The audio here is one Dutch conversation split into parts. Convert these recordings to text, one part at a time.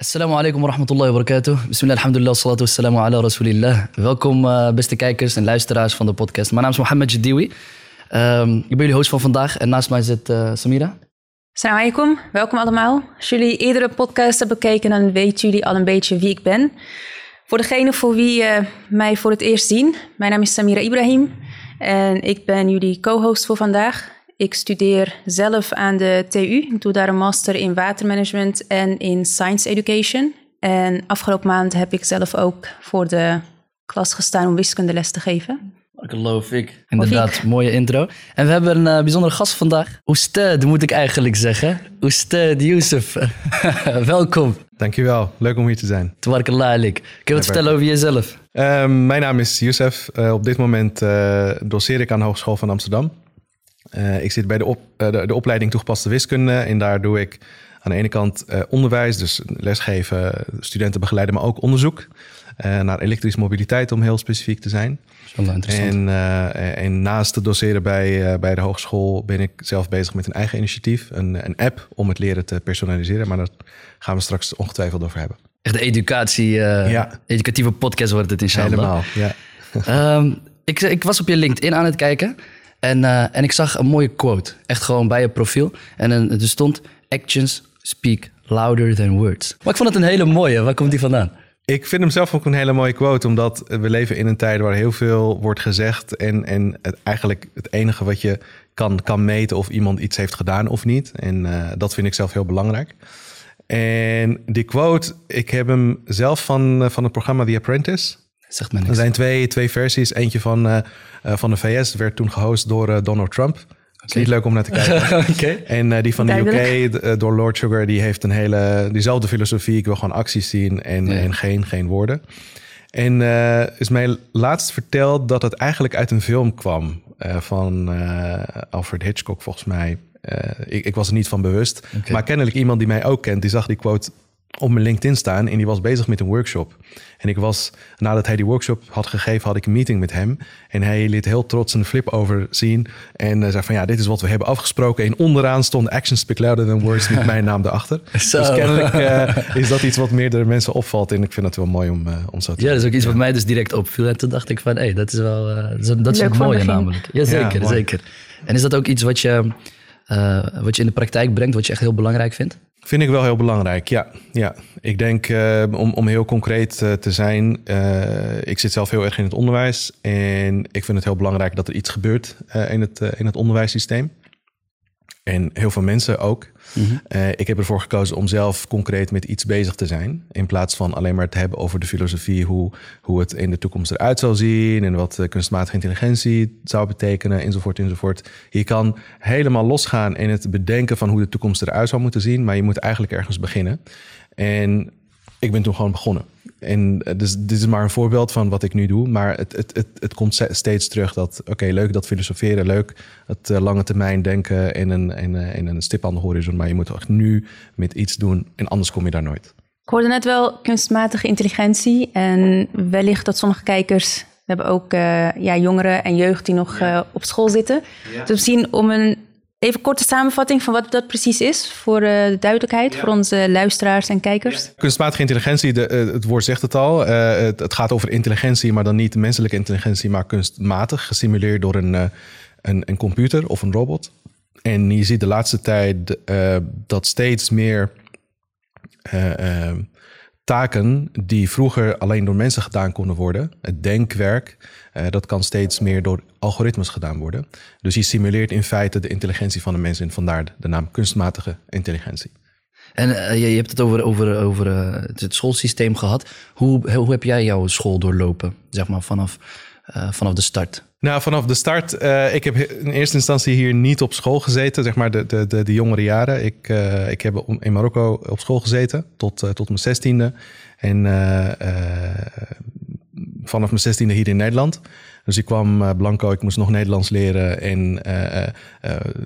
Assalamu alaikum wa rahmatullahi wa barakatuh. Bismillah, alhamdulillah, salatu wassalamu ala rasulillah. Welkom uh, beste kijkers en luisteraars van de podcast. Mijn naam is Mohammed Jadiwi. Um, ik ben jullie host van vandaag en naast mij zit uh, Samira. Assalamu alaikum, welkom allemaal. Als jullie eerdere podcast hebben bekeken, dan weten jullie al een beetje wie ik ben. Voor degene voor wie uh, mij voor het eerst zien, mijn naam is Samira Ibrahim en ik ben jullie co-host voor vandaag. Ik studeer zelf aan de TU. Ik doe daar een master in watermanagement en in science education. En afgelopen maand heb ik zelf ook voor de klas gestaan om wiskundeles te geven. Geloof ik. Inderdaad, mooie intro. En we hebben een uh, bijzondere gast vandaag. Oested moet ik eigenlijk zeggen. Oested Youssef. Welkom. Dankjewel, leuk om hier te zijn. Tabarak alik. Kun je wat vertellen over jezelf? Uh, mijn naam is Youssef. Uh, op dit moment uh, doseer ik aan de Hogeschool van Amsterdam. Uh, ik zit bij de, op, uh, de, de, opleiding toegepaste wiskunde en daar doe ik aan de ene kant uh, onderwijs, dus lesgeven, studenten begeleiden, maar ook onderzoek naar elektrische mobiliteit om heel specifiek te zijn. Dat is interessant. En, en, naast het doseren bij, bij de hogeschool ben ik zelf bezig met een eigen initiatief, een, een app om het leren te personaliseren, maar daar gaan we straks ongetwijfeld over hebben. Echt de educatie, ja. educatieve podcast wordt het inshallah. Helemaal, ja. um, ik, ik was op je LinkedIn aan het kijken. En, uh, en ik zag een mooie quote, echt gewoon bij je profiel. En uh, er stond: Actions speak louder than words. Maar ik vond het een hele mooie. Waar komt die vandaan? Ik vind hem zelf ook een hele mooie quote, omdat we leven in een tijd waar heel veel wordt gezegd. En, en eigenlijk het enige wat je kan, kan meten of iemand iets heeft gedaan of niet. En uh, dat vind ik zelf heel belangrijk. En die quote, ik heb hem zelf van, van het programma The Apprentice. Zegt me niks. Er zijn twee, twee versies. Eentje van, uh, uh, van de VS werd toen gehost door uh, Donald Trump. Okay. Is niet leuk om naar te kijken. okay. En die van de UK door Lord Sugar, die heeft een hele diezelfde filosofie. Ik wil gewoon acties zien en, ja. en geen, geen woorden. En is mij laatst verteld dat het eigenlijk uit een film kwam van Alfred Hitchcock, volgens mij. Ik, ik, was er niet van bewust. Okay. Maar kennelijk iemand die mij ook kent, die zag die quote op mijn LinkedIn staan en die was bezig met een workshop. En ik was, nadat hij die workshop had gegeven, had ik een meeting met hem. En hij liet heel trots een flip over zien. En uh, zei van ja, dit is wat we hebben afgesproken. En onderaan stond Actions speak louder than words met mijn naam erachter. Dus kennelijk uh, is dat iets wat meerdere mensen opvalt. En ik vind het wel mooi om, uh, om zo te Ja, dat is ook iets wat mij dus direct opviel. En toen dacht ik van hé, hey, dat is wel dat is, dat is het mooie namelijk. Ja, zeker, ja, zeker. En is dat ook iets wat je, wat je in de praktijk brengt, wat je echt heel belangrijk vindt? Vind ik wel heel belangrijk, ja. ja. Ik denk, uh, om, om heel concreet uh, te zijn, uh, ik zit zelf heel erg in het onderwijs. En ik vind het heel belangrijk dat er iets gebeurt in, het, in het onderwijssysteem. En heel veel mensen ook. Uh, ik heb ervoor gekozen om zelf concreet met iets bezig te zijn. In plaats van alleen maar te hebben over de filosofie, hoe, hoe het in de toekomst eruit zal zien. En wat uh, kunstmatige intelligentie zou betekenen, enzovoort, enzovoort. Je kan helemaal losgaan in het bedenken van hoe de toekomst eruit zou moeten zien. Maar je moet eigenlijk ergens beginnen. En ik ben toen gewoon begonnen. En dus dit is maar een voorbeeld van wat ik nu doe. Maar het, het, het, het komt steeds terug dat, oké, okay, leuk dat filosoferen, leuk het uh, lange termijn denken in een, in, uh, in een stip aan de horizon. Maar je moet echt nu met iets doen en anders kom je daar nooit. Ik hoorde net wel kunstmatige intelligentie. En wellicht dat sommige kijkers, we hebben ook uh, ja, jongeren en jeugd die nog ja. op school zitten. Ja. Dus misschien om een Even korte samenvatting van wat dat precies is voor uh, de duidelijkheid ja. voor onze luisteraars en kijkers. Ja. Kunstmatige intelligentie, de, uh, het woord zegt het al. Uh, het, het, gaat over intelligentie, maar dan niet menselijke intelligentie, maar kunstmatig, gesimuleerd door een, een, een, computer of een robot. En je ziet de laatste tijd dat steeds meer taken die vroeger alleen door mensen gedaan konden worden, het denkwerk, uh, dat kan steeds meer door algoritmes gedaan worden. Dus je simuleert in feite de intelligentie van de mensen en vandaar de naam kunstmatige intelligentie. En uh, je, hebt het over, over, over uh, het schoolsysteem gehad. Hoe, hoe heb jij jouw school doorlopen, zeg maar, vanaf, vanaf de start? Nou, vanaf de start. Uh, ik heb in eerste instantie hier niet op school gezeten, zeg maar de, de, de, de jongere jaren. Ik, uh, ik heb in Marokko op school gezeten tot, uh, tot mijn zestiende. En vanaf mijn zestiende hier in Nederland. Dus ik kwam blanco, ik moest nog Nederlands leren. En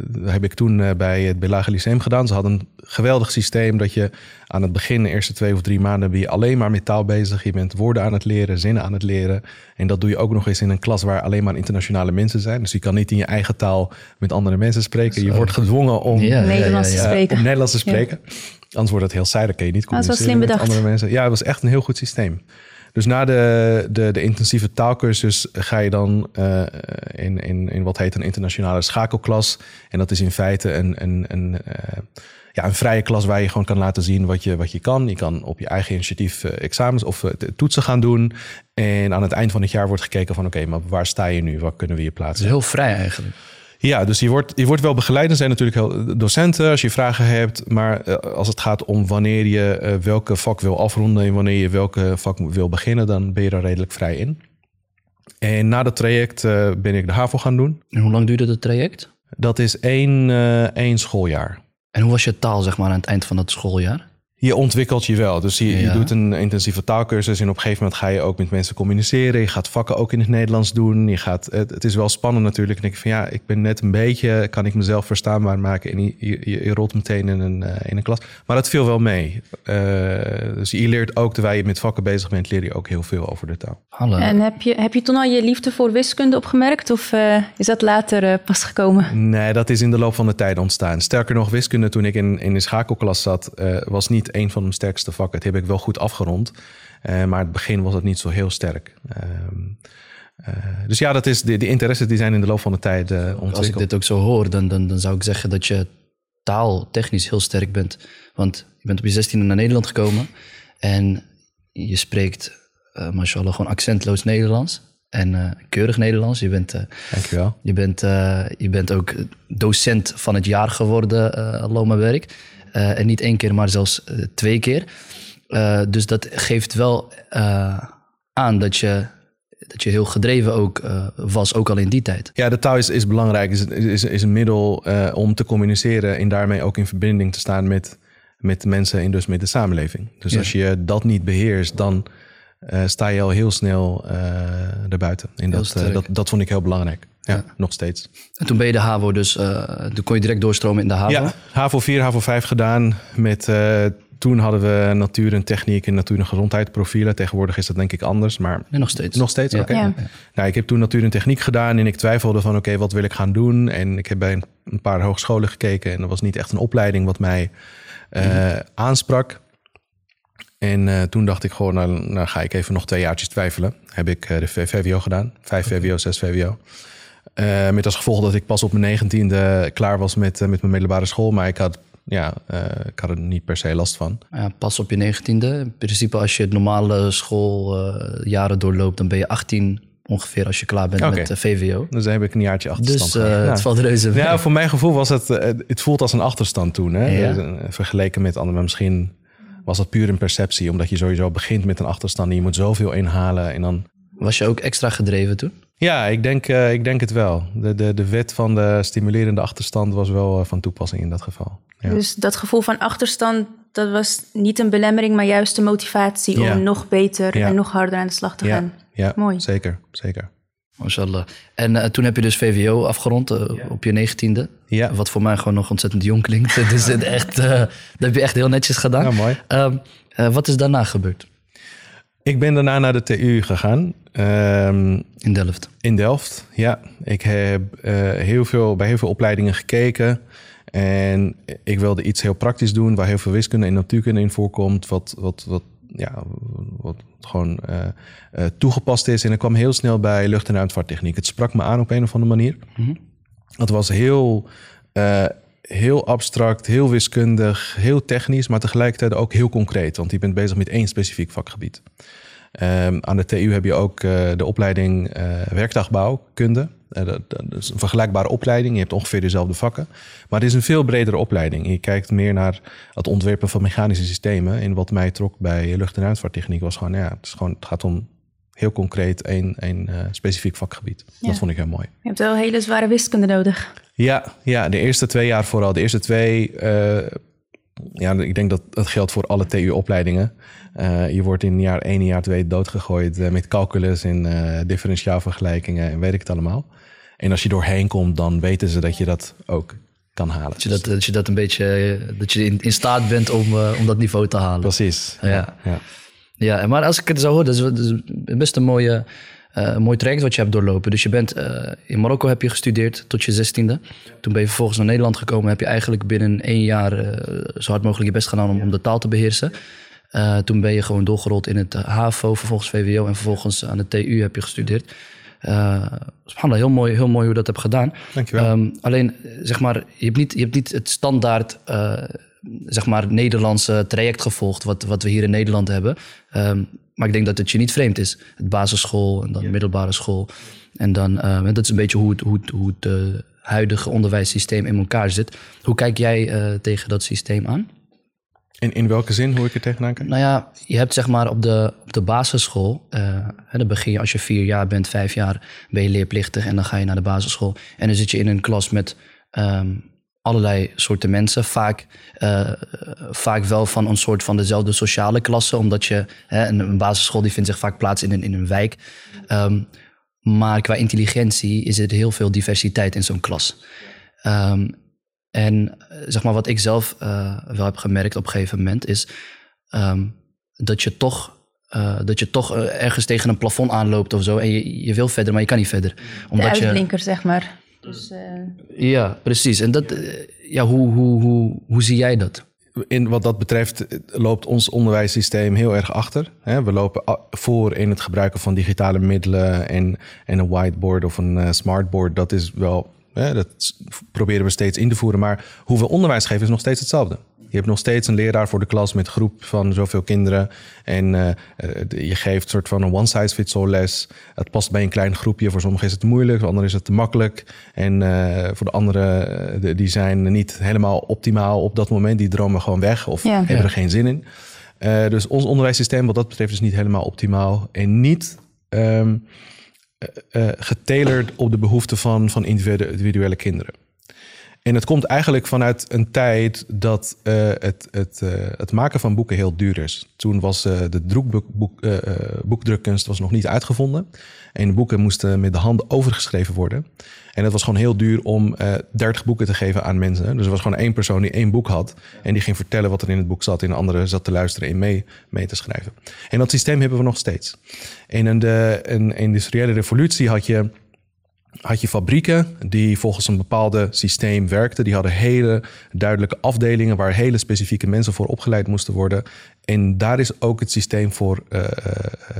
dat heb ik toen bij het Belage Lyceum gedaan. Ze hadden een geweldig systeem dat je aan het begin, de eerste twee of drie maanden, ben je alleen maar met taal bezig. Je bent woorden aan het leren, zinnen aan het leren. En dat doe je ook nog eens in een klas waar alleen maar internationale mensen zijn. Dus je kan niet in je eigen taal met andere mensen spreken. Je wordt gedwongen om ja, Nederlands te spreken. Om Nederlands te spreken. Anders wordt het heel saai, dan kun je niet Ah, dat is wel communiceren slim met bedacht. andere mensen. Ja, het was echt een heel goed systeem. Dus na de, de, de intensieve taalkursus ga je dan eh, in, in, in wat heet een internationale schakelklas. En dat is in feite een, een, een, eh, ja, een vrije klas waar je gewoon kan laten zien wat je, wat je kan. Je kan op je eigen initiatief eh, examens of toetsen gaan doen. En aan het eind van het jaar wordt gekeken van oké, maar waar sta je nu? Waar kunnen we je Het plaatsen? is heel vrij eigenlijk. Ja, dus je wordt, je wordt wel begeleid. Er zijn natuurlijk heel docenten als je vragen hebt. Maar eh, als het gaat om wanneer je eh, welke vak wil afronden en wanneer je welke vak wil beginnen, dan ben je daar redelijk vrij in. En na dat traject eh, ben ik de HAVO gaan doen. En hoe lang duurde het traject? Dat is één, één schooljaar. En hoe was je taal zeg maar aan het eind van dat schooljaar? Je ontwikkelt je wel. Dus je, doet een intensieve taalkursus en op een gegeven moment ga je ook met mensen communiceren. Je gaat vakken ook in het Nederlands doen. Je gaat, het, het is wel spannend natuurlijk. En ik van ja, ik ben net een beetje, kan ik mezelf verstaanbaar maken. En je, je, je- rolt meteen in een, eh, in een klas. Maar dat viel wel mee. Eh, dus je leert ook, terwijl je met vakken bezig bent, leer je ook heel veel over de taal. Hallo. En heb je, heb je toen al je liefde voor wiskunde opgemerkt? Of eh, is dat later pas gekomen? Nee, dat is in de loop van de tijd ontstaan. Sterker nog, wiskunde toen ik in, in de schakelklas zat, eh, was niet een van mijn sterkste vakken. Het heb ik wel goed afgerond. Eh, maar het begin was het niet zo heel sterk. Ehm, eh, dus ja, dat is, de, de interesses die zijn in de loop van de tijd eh, Als ik ontwikkeld. dit ook zo hoor, dan, dan, dan zou ik zeggen dat je taaltechnisch heel sterk bent. Want je bent op je 16e naar Nederland gekomen en je spreekt, eh mashallah, gewoon accentloos Nederlands. En keurig Nederlands. Je bent, eh, Dankjewel. je, bent, je bent ook docent van het jaar geworden, uh, Loma Werk. Eh, en niet één keer, maar zelfs eh, twee keer. Eh, dus dat geeft wel aan dat je, dat je heel gedreven ook was, ook al in die tijd. Ja, de taal is, is belangrijk. Is, is, is een middel om te communiceren en daarmee ook in verbinding te staan met, met de mensen en dus met de samenleving. Dus Ja. als je dat niet beheerst, dan sta je al heel snel erbuiten. En Heel dat, dat, dat vond ik heel belangrijk. Ja, nog steeds. En toen ben je de HAVO, dus eh, toen kon je direct doorstromen in de HAVO. Ja, HAVO 4, HAVO 5 gedaan. Met, eh, toen hadden we natuur en techniek en natuur en gezondheid profielen. Tegenwoordig is dat denk ik anders, maar Nee, nog steeds. nog steeds. Ja. Oké. Ja. Nou, ik heb toen natuur en techniek gedaan en ik twijfelde van oké, wat wil ik gaan doen? En ik heb bij een, paar hogescholen gekeken en er was niet echt een opleiding wat mij eh, aansprak. En eh, toen dacht ik gewoon, nou, nou ga ik even nog twee jaartjes twijfelen. Heb ik eh, de VWO gedaan, vijf VWO, zes VWO. Eh, met als gevolg dat ik pas op mijn negentiende klaar was met, eh, met mijn middelbare school. Maar ik had, ja, eh, ik had er niet per se last van. Ja, pas op je negentiende. In principe als je het normale schooljaren doorloopt, dan ben je 18 ongeveer als je klaar bent met de VWO. Dus dan heb ik een jaartje achterstand. Dus. Ja. het valt reuze mee. Ja, voor mijn gevoel was het, het voelt als een achterstand toen. Hè? Ja. Dus, Vergeleken met anderen. Maar misschien was dat puur een perceptie. Omdat je sowieso begint met een achterstand en je moet zoveel inhalen. En dan... Was je ook extra gedreven toen? Ja, ik denk, eh, ik denk het wel. De, de, de wet van de stimulerende achterstand was wel eh, van toepassing in dat geval. Ja. Dus dat gevoel van achterstand, dat was niet een belemmering, maar juist de motivatie Ja. om nog beter Ja. en nog harder aan de slag te ja, gaan. ja Mooi. zeker, zeker. Mashallah. En eh, toen heb je dus VWO afgerond op je negentiende. Ja. Wat voor mij gewoon nog ontzettend jong klinkt. dus het echt, eh, dat heb je echt heel netjes gedaan. Ja, mooi. Ehm, eh, wat is daarna gebeurd Ik ben daarna naar de TU gegaan. Ehm, in Delft? In Delft, ja. Ik heb eh, heel veel, bij heel veel opleidingen gekeken. En ik wilde iets heel praktisch doen, waar heel veel wiskunde en natuurkunde in voorkomt. Wat, wat, wat, ja, wat gewoon eh, eh, toegepast is. En ik kwam heel snel bij lucht- en ruimtevaarttechniek. Het sprak me aan op een of andere manier. Het was heel, heel abstract, heel wiskundig, heel technisch, maar tegelijkertijd ook heel concreet. Want je bent bezig met één specifiek vakgebied. Ehm, aan de TU heb je ook eh, de opleiding eh werktuigbouwkunde. Eh, dat, dat is een vergelijkbare opleiding. Je hebt ongeveer dezelfde vakken. Maar het is een veel bredere opleiding. Je kijkt meer naar het ontwerpen van mechanische systemen. En wat mij trok bij lucht- en ruimtevaarttechniek was gewoon... Ja, het, is gewoon, het gaat om heel concreet één, één specifiek vakgebied. Ja. Dat vond ik heel mooi. Je hebt wel hele zware wiskunde nodig. Ja, ja, de eerste twee jaar vooral. De eerste twee, ja, ik denk dat dat geldt voor alle TU-opleidingen. Eh, je wordt in jaar 1 en jaar 2 doodgegooid eh, met calculus en eh, differentiaalvergelijkingen en weet ik het allemaal. En als je doorheen komt, dan weten ze dat je dat ook kan halen. Dat je dat, dat, je dat een beetje, dat je in, in staat bent om, om dat niveau te halen. Precies. Ja. ja. Ja, maar als ik het zo hoor, dat is, dat is best een mooie, een mooi traject wat je hebt doorlopen. Dus je bent in Marokko heb je gestudeerd tot je zestiende. Toen ben je vervolgens naar Nederland gekomen. Heb je eigenlijk binnen één jaar zo hard mogelijk je best gedaan om, om de taal te beheersen. Eh, toen ben je gewoon doorgerold in het eh, HAVO, vervolgens VWO en vervolgens aan de TU heb je gestudeerd. Uh, heel mooi, heel mooi hoe je dat hebt gedaan. Dankjewel. Ehm, alleen, zeg maar, je hebt niet, je hebt niet het standaard, zeg maar, Nederlandse traject gevolgd, wat, wat we hier in Nederland hebben. Ehm, maar ik denk dat het je niet vreemd is. Het basisschool en dan middelbare school. En dan, eh, dat is een beetje hoe het, hoe het, hoe het huidige onderwijssysteem in elkaar zit. Hoe kijk jij tegen dat systeem aan? In, in welke zin, hoe ik er tegenaan? Nou ja, je hebt zeg maar op de, op de basisschool, eh, dan begin je als je vier jaar bent, vijf jaar, ben je leerplichtig en dan ga je naar de basisschool. En dan zit je in een klas met ehm, allerlei soorten mensen, vaak, eh, vaak wel van een soort van dezelfde sociale klasse, omdat je, hè, een, basisschool die vindt zich vaak plaats in een, in een wijk. Ehm, maar qua intelligentie is er heel veel diversiteit in zo'n klas. Ehm, en eh, zeg maar wat ik zelf eh, wel heb gemerkt op een gegeven moment is ehm, dat je toch, eh, dat je toch ergens tegen een plafond aanloopt of zo. En je, je wil verder, maar je kan niet verder. De je, uitblinker, zeg maar. Dus, eh, ja, precies. En dat, ja, hoe, hoe, hoe, hoe zie jij dat? In wat dat betreft loopt ons onderwijssysteem heel erg achter. hè. We lopen voor in het gebruiken van digitale middelen en, en een whiteboard of een smartboard. Dat is wel, hè, dat proberen we steeds in te voeren. Maar hoe we onderwijs geven is nog steeds hetzelfde. Je hebt nog steeds een leraar voor de klas met groep van zoveel kinderen. En eh, eh, je geeft een soort van een one-size-fits-all les. Het past bij een klein groepje. Voor sommigen is het te moeilijk, voor anderen is het te makkelijk. En eh, voor de anderen, de- die zijn niet helemaal optimaal op dat moment. Die dromen gewoon weg of Ja. hebben Ja. er geen zin in. Eh, dus ons onderwijssysteem wat dat betreft is niet helemaal optimaal. En niet ehm eh, eh, getalerd op de behoeften van, van individu- individuele kinderen. En het komt eigenlijk vanuit een tijd dat eh, het, het, het maken van boeken heel duur is. Toen was de boek, boekdrukkunst was nog niet uitgevonden. En boeken moesten met de hand overgeschreven worden. En het was gewoon heel duur om eh 30 boeken te geven aan mensen. Dus er was gewoon één persoon die één boek had. En die ging vertellen wat er in het boek zat. En de andere zat te luisteren en mee, mee te schrijven. En dat systeem hebben we nog steeds. En in de in, industriële revolutie had je had je fabrieken die volgens een bepaalde systeem werkten. Die hadden hele duidelijke afdelingen waar hele specifieke mensen voor opgeleid moesten worden. En daar is ook het systeem voor, eh, eh,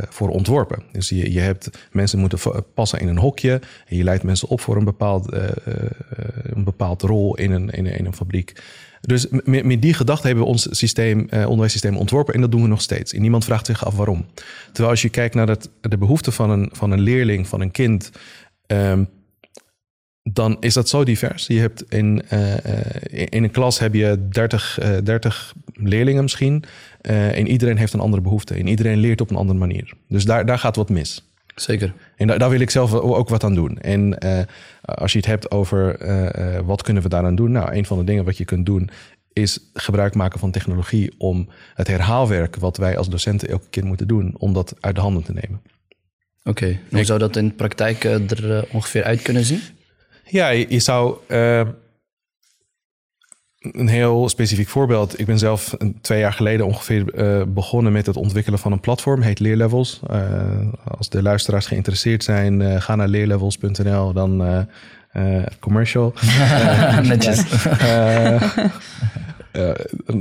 voor ontworpen. Dus je, je hebt mensen moeten passen in een hokje. En je leidt mensen op voor een bepaald, eh, een bepaald rol in een, in, een- fabriek. Dus met, met die gedachte hebben we ons systeem, eh, onderwijssysteem ontworpen en dat doen we nog steeds. En niemand vraagt zich af waarom. Terwijl als je kijkt naar de behoeften van een, van een leerling, van een kind, Ehm, dan is dat zo divers. Je hebt in, eh, eh, in een klas heb je 30, eh, 30 leerlingen misschien. eh, en iedereen heeft een andere behoefte. En iedereen leert op een andere manier. Dus daar, daar gaat wat mis. Zeker. En daar, daar wil ik zelf ook wat aan doen. En eh, als je het hebt over eh, eh, wat kunnen we daaraan doen? Nou, een van de dingen wat je kunt doen is gebruik maken van technologie om het herhaalwerk wat wij als docenten elke keer moeten doen, om dat uit de handen te nemen. Oké. Hoe zou dat in de praktijk eh, er eh, ongeveer uit kunnen zien? Ja, je, je zou eh, een heel specifiek voorbeeld. Ik ben zelf twee jaar geleden ongeveer eh, begonnen met het ontwikkelen van een platform, heet Leerlevels. Eh, als de luisteraars geïnteresseerd zijn, eh, ga naar leerlevels.nl, dan eh, eh, commercial. Netjes.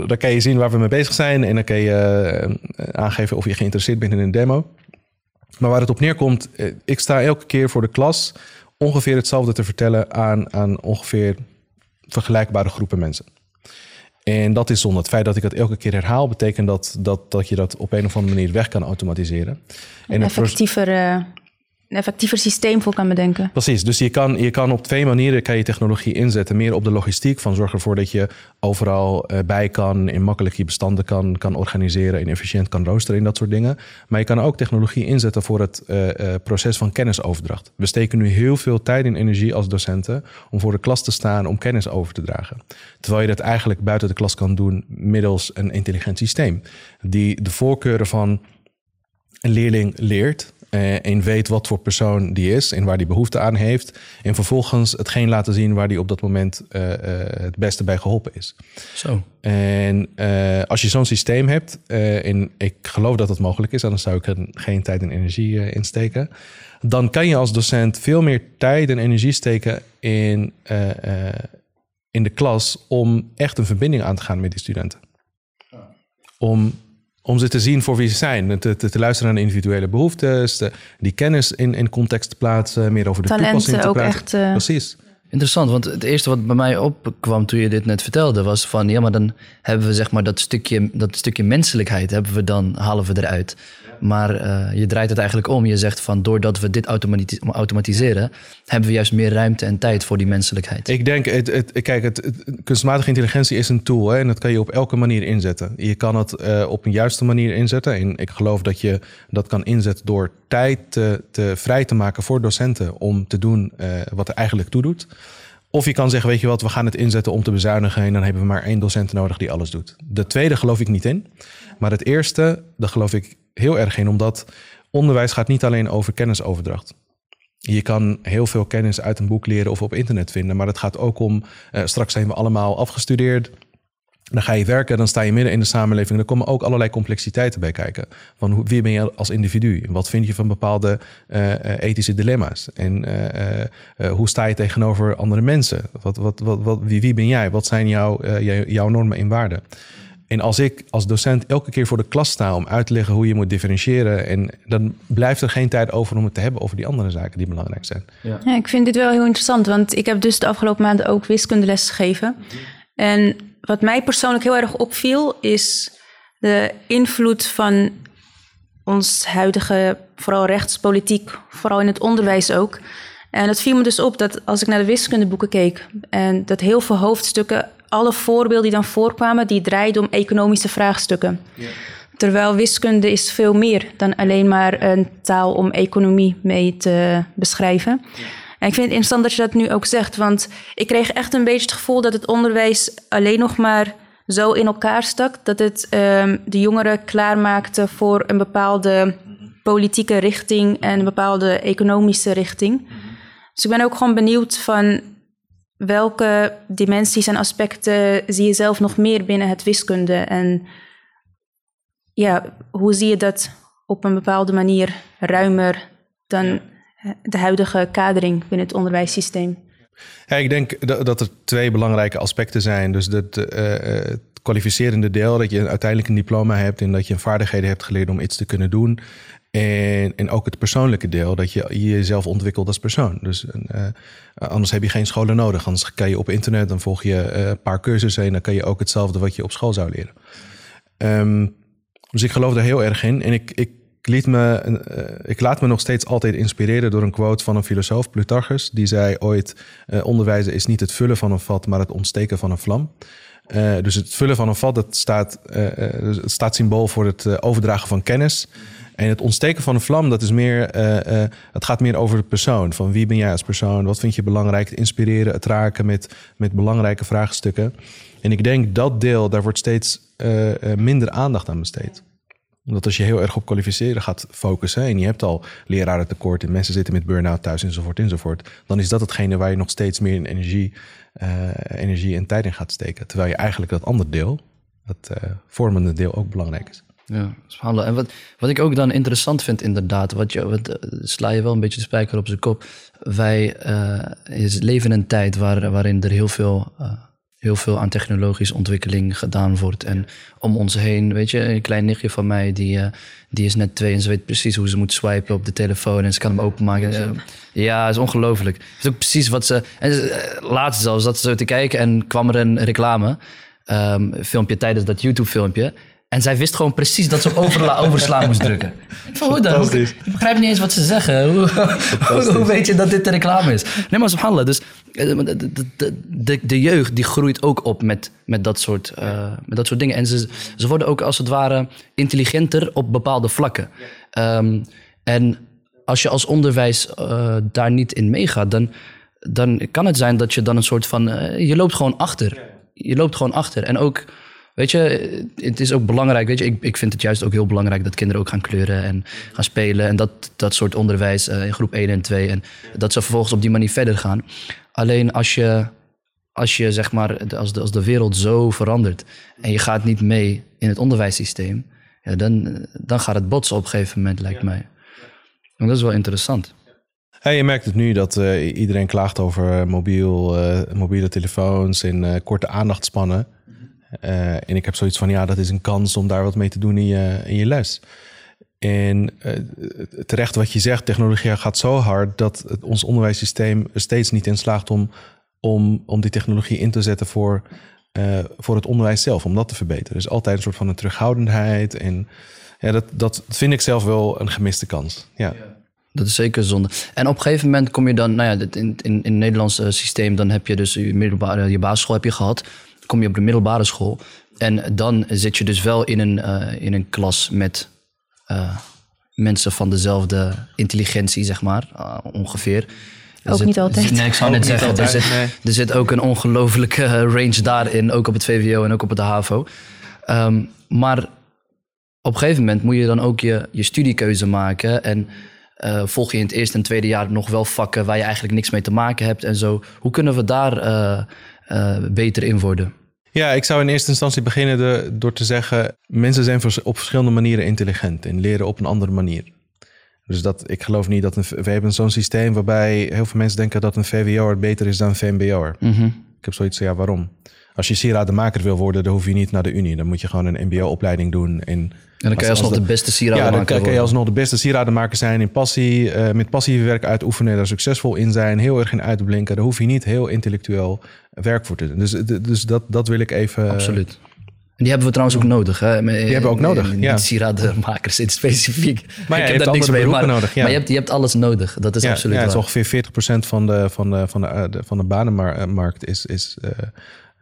Dan kan je zien waar we mee bezig zijn en dan kan je aangeven of je geïnteresseerd bent in een demo. Maar waar het op neerkomt, eh, ik sta elke keer voor de klas ongeveer hetzelfde te vertellen aan, aan ongeveer vergelijkbare groepen mensen. En dat is zonde. Het feit dat ik dat elke keer herhaal, betekent dat, dat, dat je dat op een of andere manier weg kan automatiseren. En effectiever, eh, een effectiever systeem voor kan bedenken. Precies, dus je kan, je kan op twee manieren kan je technologie inzetten. Meer op de logistiek, van zorg ervoor dat je overal eh, bij kan... en makkelijk je bestanden kan, kan organiseren en efficiënt kan roosteren en dat soort dingen. Maar je kan ook technologie inzetten voor het eh, eh, proces van kennisoverdracht. We steken nu heel veel tijd en energie als docenten om voor de klas te staan om kennis over te dragen. Terwijl je dat eigenlijk buiten de klas kan doen middels een intelligent systeem. Die de voorkeuren van een leerling leert eh, en weet wat voor persoon die is en waar die behoefte aan heeft. En vervolgens hetgeen laten zien waar die op dat moment eh, eh, het beste bij geholpen is. Zo. En eh, als je zo'n systeem hebt, eh, en ik geloof dat dat mogelijk is, anders zou ik er geen tijd en energie in steken. Dan kan je als docent veel meer tijd en energie steken in, eh, eh, in de klas om echt een verbinding aan te gaan met die studenten. Om, om ze te zien voor wie ze zijn, te, te, te luisteren naar de individuele behoeftes, te- die kennis in, in context te plaatsen, meer over de toepassing Talenten te ook praten. echt... eh, Precies. Interessant, want het eerste wat bij mij opkwam toen je dit net vertelde, was van ja, maar dan hebben we zeg maar dat stukje, dat stukje menselijkheid hebben we dan, halen we eruit. Maar eh, je draait het eigenlijk om. Je zegt van doordat we dit automati- automatiseren, hebben we juist meer ruimte en tijd voor die menselijkheid. Ik denk, het, het, kijk, het, het- kunstmatige intelligentie is een tool hè, en dat kan je op elke manier inzetten. Je kan het eh, op een juiste manier inzetten. En ik geloof dat je dat kan inzetten door tijd te, te vrij te maken voor docenten om te doen eh, wat er eigenlijk toe doet. Of je kan zeggen, weet je wat, we gaan het inzetten om te bezuinigen en dan hebben we maar één docent nodig die alles doet. De tweede geloof ik niet in. Maar het eerste, daar geloof ik heel erg in, omdat onderwijs gaat niet alleen over kennisoverdracht. Je kan heel veel kennis uit een boek leren of op internet vinden. Maar het gaat ook om, eh, straks zijn we allemaal afgestudeerd. Dan ga je werken, dan sta je midden in de samenleving. Er komen ook allerlei complexiteiten bij kijken. Van hoe, wie ben je als individu? Wat vind je van bepaalde eh, eh, ethische dilemma's? En eh, hoe sta je tegenover andere mensen? Wat, wat, wat, wat, wie, wie ben jij? Wat zijn jouw, eh, jou- jouw normen en waarden? En als ik als docent elke keer voor de klas sta om uit te leggen hoe je moet differentiëren, en dan blijft er geen tijd over om het te hebben over die andere zaken die belangrijk zijn. Ja, ik vind dit wel heel interessant, want ik heb dus de afgelopen maanden ook wiskundeles gegeven. En wat mij persoonlijk heel erg opviel, is de invloed van ons huidige, vooral rechtspolitiek, vooral in het onderwijs ook. En het viel me dus op dat als ik naar de wiskundeboeken keek, en dat heel veel hoofdstukken, alle voorbeelden die dan voorkwamen, die draaiden om economische vraagstukken. Terwijl wiskunde is veel meer dan alleen maar een taal om economie mee te beschrijven. En ik vind het interessant dat je dat nu ook zegt, want ik kreeg echt een beetje het gevoel dat het onderwijs alleen nog maar zo in elkaar stak dat het ehm, de jongeren klaarmaakte voor een bepaalde politieke richting en een bepaalde economische richting. Dus ik ben ook gewoon benieuwd van welke dimensies en aspecten zie je zelf nog meer binnen het wiskunde en ja, hoe zie je dat op een bepaalde manier ruimer dan de huidige kadering binnen het onderwijssysteem? Ja, ik denk dat, dat er twee belangrijke aspecten zijn. Dus het, eh, eh, het kwalificerende deel, dat je uiteindelijk een diploma hebt en dat je vaardigheden hebt geleerd om iets te kunnen doen. En, en ook het persoonlijke deel, dat je jezelf ontwikkelt als persoon. Dus eh, anders heb je geen scholen nodig. Anders kan je op internet, dan volg je een paar cursussen en dan kan je ook hetzelfde wat je op school zou leren. Ehm, dus ik geloof er heel erg in. En ik, ik, liet me, eh, ik laat me nog steeds altijd inspireren door een quote van een filosoof, Plutarchus. Die zei ooit, eh, onderwijzen is niet het vullen van een vat, maar het ontsteken van een vlam. Eh, dus het vullen van een vat, dat staat, dus staat symbool voor het overdragen van kennis. En het ontsteken van een vlam, dat is meer, het gaat meer over de persoon. Van wie ben jij als persoon? Wat vind je belangrijk? Het inspireren, het raken met, met belangrijke vraagstukken. En ik denk dat deel, daar wordt steeds minder aandacht aan besteed omdat als je heel erg op kwalificeren gaat focussen en je hebt al lerarentekort en mensen zitten met burn-out thuis enzovoort enzovoort, dan is dat hetgene waar je nog steeds meer in energie, eh, energie en tijd in gaat steken. Terwijl je eigenlijk dat andere deel, dat eh, vormende deel ook belangrijk is. Ja, subhanallah. En wat, wat ik ook dan interessant vind, inderdaad, wat je, wat, eh, sla je wel een beetje de spijker op zijn kop. Wij is- leven een tijd waar, waarin er heel veel, heel veel aan technologische ontwikkeling gedaan wordt. En om ons heen, weet je, een klein nichtje van mij, die, eh, die is net twee en ze weet precies hoe ze moet swipen op de telefoon en ze kan hem openmaken. Eh, ja, is ongelooflijk. Het is ook precies wat ze. En eh, laatst zelfs zat ze zo te kijken en kwam er een reclame, ehm, filmpje tijdens dat YouTube-filmpje. En zij wist gewoon precies dat ze overla- overslaan moest drukken. Ik van, hoe dan? Ik begrijp niet eens wat ze zeggen. Hoe, hoe, weet je dat dit de reclame is? Nee, maar subhanallah. Dus eh, de, de, de, de, de jeugd die groeit ook op met, met, dat soort, eh, met dat soort dingen. En ze, ze worden ook als het ware intelligenter op bepaalde vlakken. Ehm, en als je als onderwijs eh, daar niet in meegaat, dan, dan kan het zijn dat je dan een soort van... je loopt gewoon achter. Je loopt gewoon achter. En ook Weet je, het is ook belangrijk. Weet je, ik, ik vind het juist ook heel belangrijk dat kinderen ook gaan kleuren en gaan spelen. En dat, dat soort onderwijs eh, in groep 1 en 2. En dat ze vervolgens op die manier verder gaan. Alleen als je, als je zeg maar, als de, als de wereld zo verandert en je gaat niet mee in het onderwijssysteem, ja, dan, dan gaat het botsen op een gegeven moment, lijkt mij. En dat is wel interessant. Hey, je merkt het nu dat uh, iedereen klaagt over mobiel, uh, mobiele telefoons en uh, korte aandachtspannen. En ik heb zoiets van, ja, dat is een kans om daar wat mee te doen in je, in je les. En terecht wat je zegt, technologie gaat zo hard dat ons onderwijssysteem er steeds niet in slaagt om, om, om die technologie in te zetten voor, voor het onderwijs zelf, om dat te verbeteren. Dus altijd een soort van een terughoudendheid. En ja, dat, dat vind ik zelf wel een gemiste kans. ja. Dat is zeker zonde. En op een gegeven moment kom je dan, nou ja, in, in, in het Nederlandse systeem, dan heb je dus je, middelbare, je basisschool heb je gehad. Kom je op de middelbare school. En dan zit je dus wel in een, uh, in een klas met uh, mensen van dezelfde intelligentie, zeg maar, uh, ongeveer. Ook zit, niet altijd. Nee, ik zou net zeggen, altijd, er, zit, nee. er zit ook een ongelofelijke range daarin, ook op het VWO en ook op het HAVO. Um, maar op een gegeven moment moet je dan ook je, je studiekeuze maken en uh, volg je in het eerste en tweede jaar nog wel vakken waar je eigenlijk niks mee te maken hebt en zo. Hoe kunnen we daar uh, uh, beter in worden? Ja, ik zou in eerste instantie beginnen de, door te zeggen: mensen zijn op verschillende manieren intelligent en leren op een andere manier. Dus dat, ik geloof niet dat een, we hebben zo'n systeem waarbij heel veel mensen denken dat een VWO'er beter is dan een VMBO'er. Mm -hmm. Ik heb zoiets van ja, waarom? Als je sieradenmaker wil worden, dan hoef je niet naar de Unie. Dan moet je gewoon een MBO-opleiding doen. En, en dan kan je alsnog de, de beste sieradenmaker Ja, dan kan je alsnog de beste zijn. In passie, uh, met passieve werk uitoefenen, daar succesvol in zijn. Heel erg in uitblinken. Daar hoef je niet heel intellectueel werk voor te doen. Dus, dus dat, dat wil ik even... Absoluut. En die hebben we trouwens ook nodig. Hè? Die hebben we ook nodig, ja. sieradenmakers in specifiek. Maar ja, ik heb daar niks mee, maar, nodig, ja. maar je, hebt, je hebt alles nodig. Dat is ja, absoluut ja, het is ongeveer 40% van de, van de, van de, van de banenmarkt is... is uh,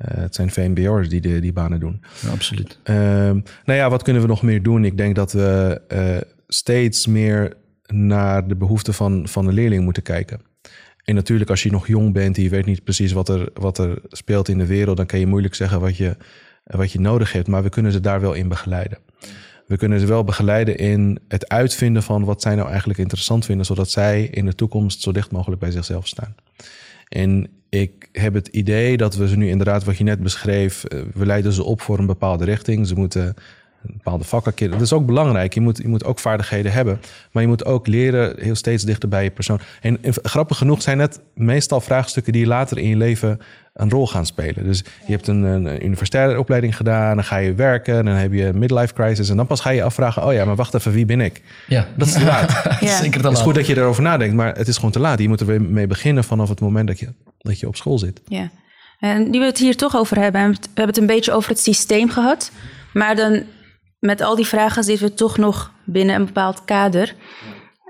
het zijn VMBO'ers die de, die banen doen. Ja, absoluut. Uh, nou ja, wat kunnen we nog meer doen? Ik denk dat we uh, steeds meer naar de behoeften van, van de leerling moeten kijken. En natuurlijk, als je nog jong bent en je weet niet precies wat er, wat er speelt in de wereld, dan kan je moeilijk zeggen wat je, wat je nodig hebt. Maar we kunnen ze daar wel in begeleiden. We kunnen ze wel begeleiden in het uitvinden van wat zij nou eigenlijk interessant vinden, zodat zij in de toekomst zo dicht mogelijk bij zichzelf staan. En ik heb het idee dat we ze nu inderdaad, wat je net beschreef, we leiden ze op voor een bepaalde richting. Ze moeten een bepaalde vakken kennen. Dat is ook belangrijk. Je moet, je moet ook vaardigheden hebben. Maar je moet ook leren heel steeds dichter bij je persoon. En, en grappig genoeg zijn het meestal vraagstukken die later in je leven een rol gaan spelen. Dus je hebt een, een universitaire opleiding gedaan, dan ga je werken, dan heb je een midlife crisis en dan pas ga je afvragen: oh ja, maar wacht even, wie ben ik? Ja, dat is te laat. ja. Zeker te laat. Het is goed dat je erover nadenkt, maar het is gewoon te laat. Je moet er weer mee beginnen vanaf het moment dat je, dat je op school zit. Ja. En nu we het hier toch over hebben, we hebben het een beetje over het systeem gehad, maar dan met al die vragen zitten we toch nog binnen een bepaald kader.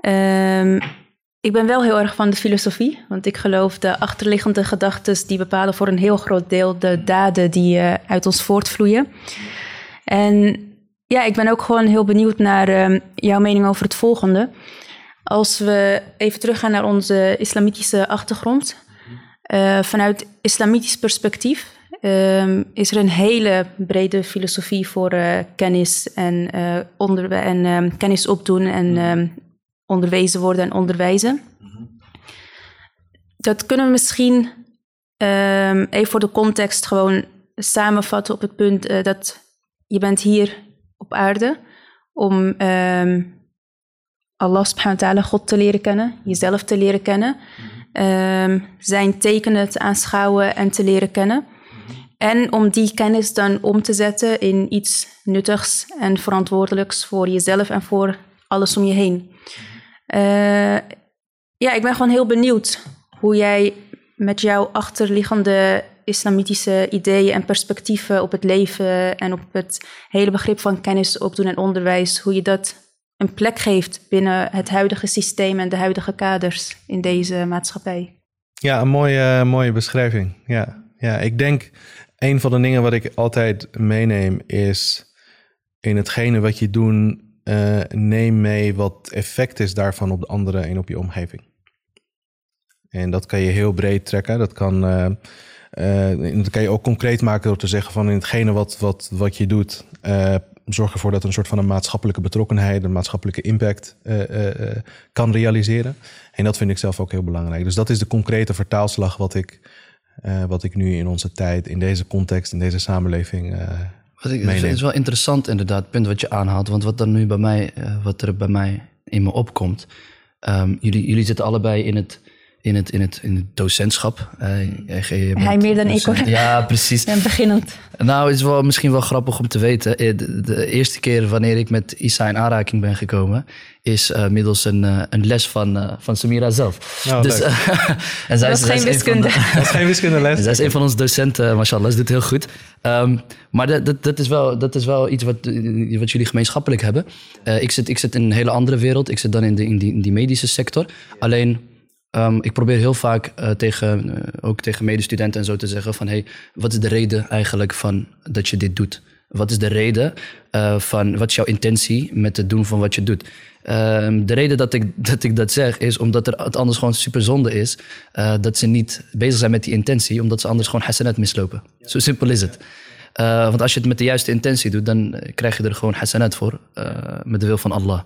Um, ik ben wel heel erg van de filosofie, want ik geloof de achterliggende gedachten die bepalen voor een heel groot deel de daden die uh, uit ons voortvloeien. En ja, ik ben ook gewoon heel benieuwd naar uh, jouw mening over het volgende. Als we even teruggaan naar onze islamitische achtergrond, uh, vanuit islamitisch perspectief um, is er een hele brede filosofie voor kennis en, onder en um, kennis opdoen en onderwezen worden en onderwijzen. Dat kunnen we misschien um, even voor de context gewoon samenvatten op het punt uh, dat je bent hier op aarde om um, Allah subhanahu wa ta'ala, God te leren kennen, jezelf te leren kennen, um, zijn tekenen te aanschouwen en te leren kennen. En om die kennis dan om te zetten in iets nuttigs en verantwoordelijks voor jezelf en voor alles om je heen. Uh, ja, ik ben gewoon heel benieuwd hoe jij met jouw achterliggende islamitische ideeën en perspectieven op het leven en op het hele begrip van kennis opdoen en onderwijs, hoe je dat een plek geeft binnen het huidige systeem en de huidige kaders in deze maatschappij. Ja, een mooie, mooie beschrijving. Ja, ja, ik denk een van de dingen wat ik altijd meeneem is in hetgene wat je doet uh, neem mee wat effect is daarvan op de anderen en op je omgeving. En dat kan je heel breed trekken. Dat kan uh, en dat kan je ook concreet maken door te zeggen van in hetgene wat, wat, wat je doet, zorg ervoor dat een soort van een maatschappelijke betrokkenheid, een maatschappelijke impact kan realiseren. En dat vind ik zelf ook heel belangrijk. Dus dat is de concrete vertaalslag wat ik, wat ik nu in onze tijd, in deze context, in deze samenleving wat ik, het is wel interessant inderdaad, het punt wat je aanhaalt. Want wat, er nu bij mij, uh, wat er bij mij in me opkomt. Um, jullie, jullie zitten allebei in het, in het, in het, in het docentschap. Uh, Hij meer dan ik hoor. Ja, precies. En beginnend. Nou, het is wel, misschien wel grappig om te weten. Eh, de, de, eerste keer wanneer ik met Isa in aanraking ben gekomen, is uh, middels een, uh, een les van, uh, van Samira zelf. Oh, dus, en zij dat is, geen wiskunde. De, dat is geen wiskundeles. zij is een van onze docenten, mashallah. Ze doet heel goed. Um, maar dat, dat, dat, is wel, dat is wel iets wat, wat jullie gemeenschappelijk hebben. ik, zit, ik zit in een hele andere wereld. Ik zit dan in, de, in, die, in die medische sector. Alleen Um, ik probeer heel vaak uh, tegen, uh, ook tegen medestudenten en zo te zeggen van... hey, wat is de reden eigenlijk van dat je dit doet? Wat is de reden uh, van, wat is jouw intentie met het doen van wat je doet? Um, de reden dat ik, dat ik dat zeg is omdat er, het anders gewoon super zonde is... dat ze niet bezig zijn met die intentie, omdat ze anders gewoon hasanat mislopen. Zo simpel is het. want als je het met de juiste intentie doet, dan krijg je er gewoon hasanat voor, met de wil van Allah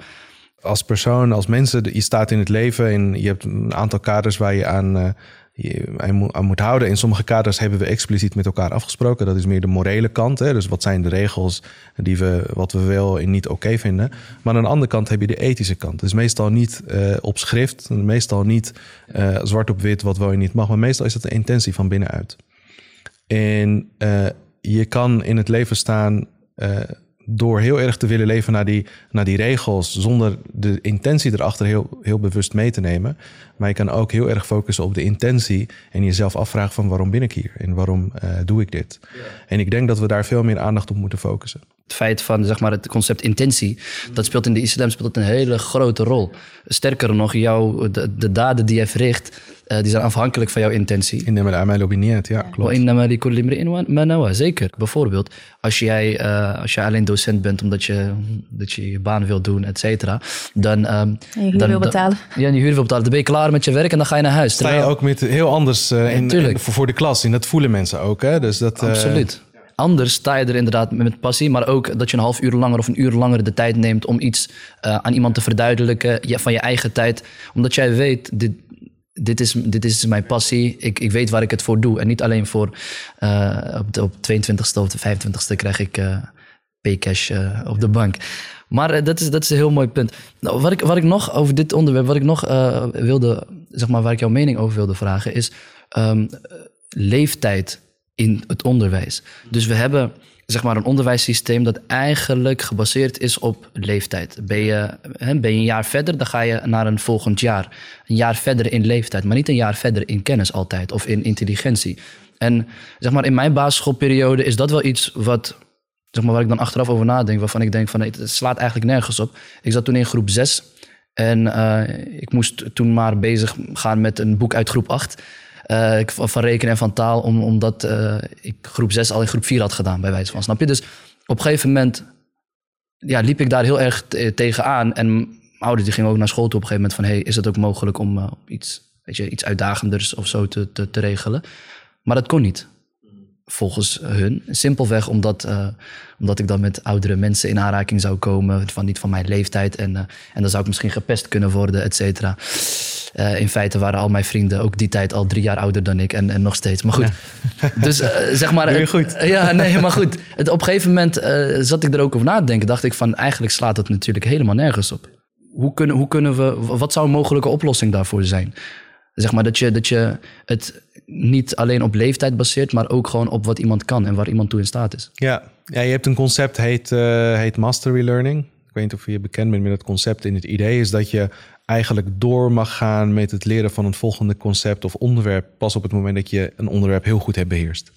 als persoon, als mensen, je staat in het leven en je hebt een aantal kaders waar je aan, uh, je aan moet houden. In sommige kaders hebben we expliciet met elkaar afgesproken. Dat is meer de morele kant. Hè? Dus wat zijn de regels die we, wat we wel en niet oké vinden. Maar aan de andere kant heb je de ethische kant. Dus meestal niet uh, op schrift, meestal niet uh, zwart op wit wat wel en niet mag. Maar meestal is dat de intentie van binnenuit. En je kan in het leven staan door heel erg te willen leven naar die, naar die regels, zonder de intentie erachter heel, heel bewust mee te nemen. Maar je kan ook heel erg focussen op de intentie en jezelf afvragen van waarom ben ik hier en waarom uh, doe ik dit. Ja. En ik denk dat we daar veel meer aandacht op moeten focussen. Het feit van zeg maar, het concept intentie, dat speelt in de islam speelt een hele grote rol. Sterker nog, jouw, de, de daden die je verricht, uh, die zijn afhankelijk van jouw intentie. In de amal ja, klopt. In zeker. Bijvoorbeeld, als jij, uh, als jij alleen docent bent omdat je, dat je je baan wil doen, et cetera, dan... Um, je huur dan, wil betalen. ja, je huur wil betalen. Dan ben je klaar met je werk en dan ga je naar huis. Sta je ook met heel anders uh, in, in, voor, voor de klas. En dat voelen mensen ook. Hè? Dus dat, Absoluut. Anders sta je er inderdaad met passie, maar ook dat je een half uur langer of een uur langer de tijd neemt om iets uh, aan iemand te verduidelijken van je eigen tijd. Omdat jij weet, dit, dit is, dit is mijn passie. Ik, ik weet waar ik het voor doe. En niet alleen voor uh, op de op 22e of de 25e krijg ik uh, paycash op de bank. Maar dat, is, dat is een heel mooi punt. Nou, wat, ik, wat ik nog over dit onderwerp, wat ik nog wilde, zeg maar, waar ik jouw mening over wilde vragen, is um, leeftijd in het onderwijs. Dus we hebben zeg maar een onderwijssysteem dat eigenlijk gebaseerd is op leeftijd. Ben je, hè, ben je een jaar verder, dan ga je naar een volgend jaar. Een jaar verder in leeftijd, maar niet een jaar verder in kennis altijd of in intelligentie. En zeg maar in mijn basisschoolperiode is dat wel iets wat, zeg maar, waar ik dan achteraf over nadenk, waarvan ik denk van het slaat eigenlijk nergens op. Ik zat toen in groep 6 en uh, ik moest toen maar bezig gaan met een boek uit groep 8. Uh, van rekenen en van taal, om, omdat uh, ik groep 6 al in groep 4 had gedaan, bij wijze van. Snap je? Dus op een gegeven moment ja, liep ik daar heel erg tegenaan. En mijn ouders die gingen ook naar school toe op een gegeven moment van... hey, is het ook mogelijk om uh, iets, weet je, iets uitdagenders of zo te, te, te regelen? Maar dat kon niet volgens hun. Simpelweg omdat, omdat ik dan met oudere mensen in aanraking zou komen, van niet van mijn leeftijd. En, en dan zou ik misschien gepest kunnen worden, et cetera. Uh, in feite waren al mijn vrienden ook die tijd al drie jaar ouder dan ik en, en nog steeds. Maar goed, ja. dus zeg maar... Doe je goed. ja, nee, maar goed. Het, op een gegeven moment zat ik er ook over na te denken. Dacht ik van, eigenlijk slaat het natuurlijk helemaal nergens op. Hoe kunnen, hoe kunnen we... Wat zou een mogelijke oplossing daarvoor zijn? Zeg maar dat je, dat je het niet alleen op leeftijd baseert, maar ook gewoon op wat iemand kan en waar iemand toe in staat is. Ja, ja je hebt een concept heet, heet mastery learning. Ik weet niet of je bekend bent met het concept. En het idee is dat je eigenlijk door mag gaan met het leren van een volgende concept of onderwerp pas op het moment dat je een onderwerp heel goed hebt beheerst.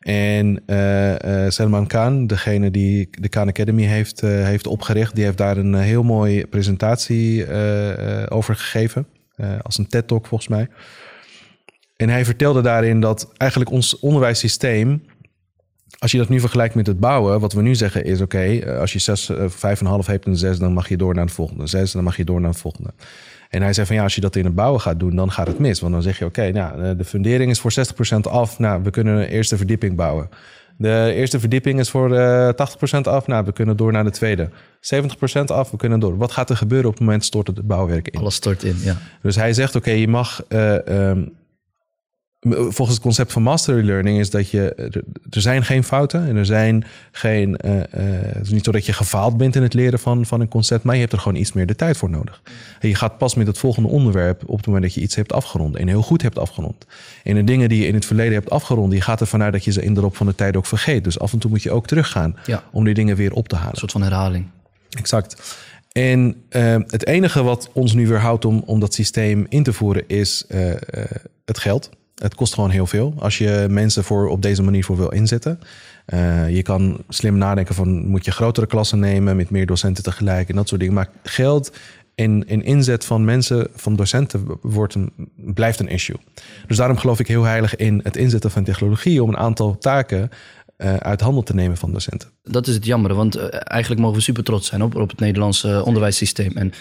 En uh, Salman Khan, degene die de Khan Academy heeft, heeft opgericht, die heeft daar een heel mooie presentatie over gegeven. als een TED-talk volgens mij. En hij vertelde daarin dat eigenlijk ons onderwijssysteem als je dat nu vergelijkt met het bouwen, wat we nu zeggen is: oké, eh, als je 6, uh, 5,5 hebt en 6, dan mag je door naar het volgende. 6, dan mag je door naar het volgende. En hij zei van ja, als je dat in het bouwen gaat doen, dan gaat het mis. Want dan zeg je: oké, nou, de fundering is voor 60% af. Nou, we kunnen een eerste verdieping bouwen. De eerste verdieping is voor uh, 80% af. Nou, we kunnen door naar de tweede. 70% af, we kunnen door. Wat gaat er gebeuren op het moment stort het bouwwerk in? Alles stort in, ja. Dus hij zegt, oké, je mag... Uh, um, volgens het concept van mastery learning is dat je er zijn geen fouten en er zijn geen. Uh, uh, het is niet zo dat je gefaald bent in het leren van, van een concept, maar je hebt er gewoon iets meer de tijd voor nodig. En je gaat pas met het volgende onderwerp op het moment dat je iets hebt afgerond en heel goed hebt afgerond. En de dingen die je in het verleden hebt afgerond, die gaat ervan uit dat je ze in de loop van de tijd ook vergeet. Dus af en toe moet je ook teruggaan ja. om die dingen weer op te halen. Een soort van herhaling. Exact. En uh, het enige wat ons nu weerhoudt om, om dat systeem in te voeren is het geld. Het kost gewoon heel veel als je mensen voor op deze manier voor wil inzetten. Uh, je kan slim nadenken van moet je grotere klassen nemen met meer docenten tegelijk en dat soort dingen. Maar geld in, in inzet van mensen, van docenten, wordt een, blijft een issue. Dus daarom geloof ik heel heilig in het inzetten van technologie om een aantal taken uh, uit handen te nemen van docenten. Dat is het jammer, want uh, eigenlijk mogen we super trots zijn op, op het Nederlandse onderwijssysteem. En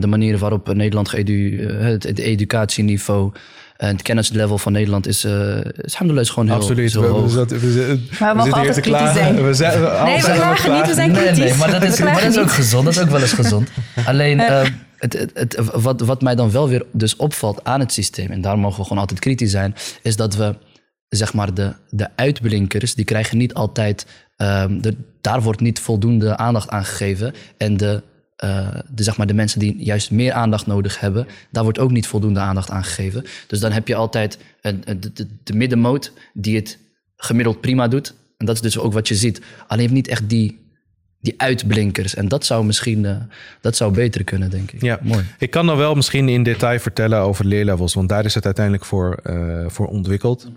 de manieren waarop Nederland het educatieniveau en het kennislevel van Nederland is, uh, is gewoon heel, Absoluut. Zo we, hoog. We, we, we, maar we mogen altijd kritisch zijn. We zijn we, nee, we klagen niet, we zijn kritisch. Nee, nee maar dat is, maar dat is ook gezond. Dat is ook wel eens gezond. Alleen, uh, het, het, het, wat, wat mij dan wel weer dus opvalt aan het systeem... en daar mogen we gewoon altijd kritisch zijn... is dat we, zeg maar, de, de uitblinkers... die krijgen niet altijd... Um, de, daar wordt niet voldoende aandacht aan gegeven. En de uh, de, zeg maar, de mensen die juist meer aandacht nodig hebben, daar wordt ook niet voldoende aandacht aan gegeven. Dus dan heb je altijd een, de, de, de middenmoot die het gemiddeld prima doet. En dat is dus ook wat je ziet. Alleen niet echt die, die uitblinkers. En dat zou misschien dat zou beter kunnen, denk ik. Ja, mooi. Ik kan dan wel misschien in detail vertellen over leerlevels, want daar is het uiteindelijk voor, voor ontwikkeld.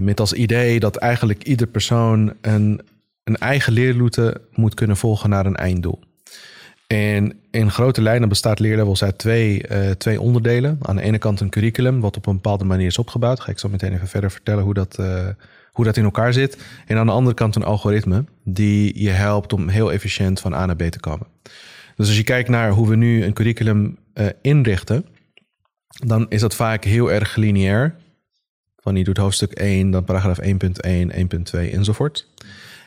Met als idee dat eigenlijk ieder persoon een, een eigen leerroute moet kunnen volgen naar een einddoel. En in grote lijnen bestaat leerlevels uit twee, uh, twee onderdelen. Aan de ene kant een curriculum, wat op een bepaalde manier is opgebouwd. Ga ik zo meteen even verder vertellen hoe dat, uh, hoe dat in elkaar zit. En aan de andere kant een algoritme, die je helpt om heel efficiënt van A naar B te komen. Dus als je kijkt naar hoe we nu een curriculum uh, inrichten, dan is dat vaak heel erg lineair. Van je doet hoofdstuk 1, dan paragraaf 1.1, 1.2 enzovoort.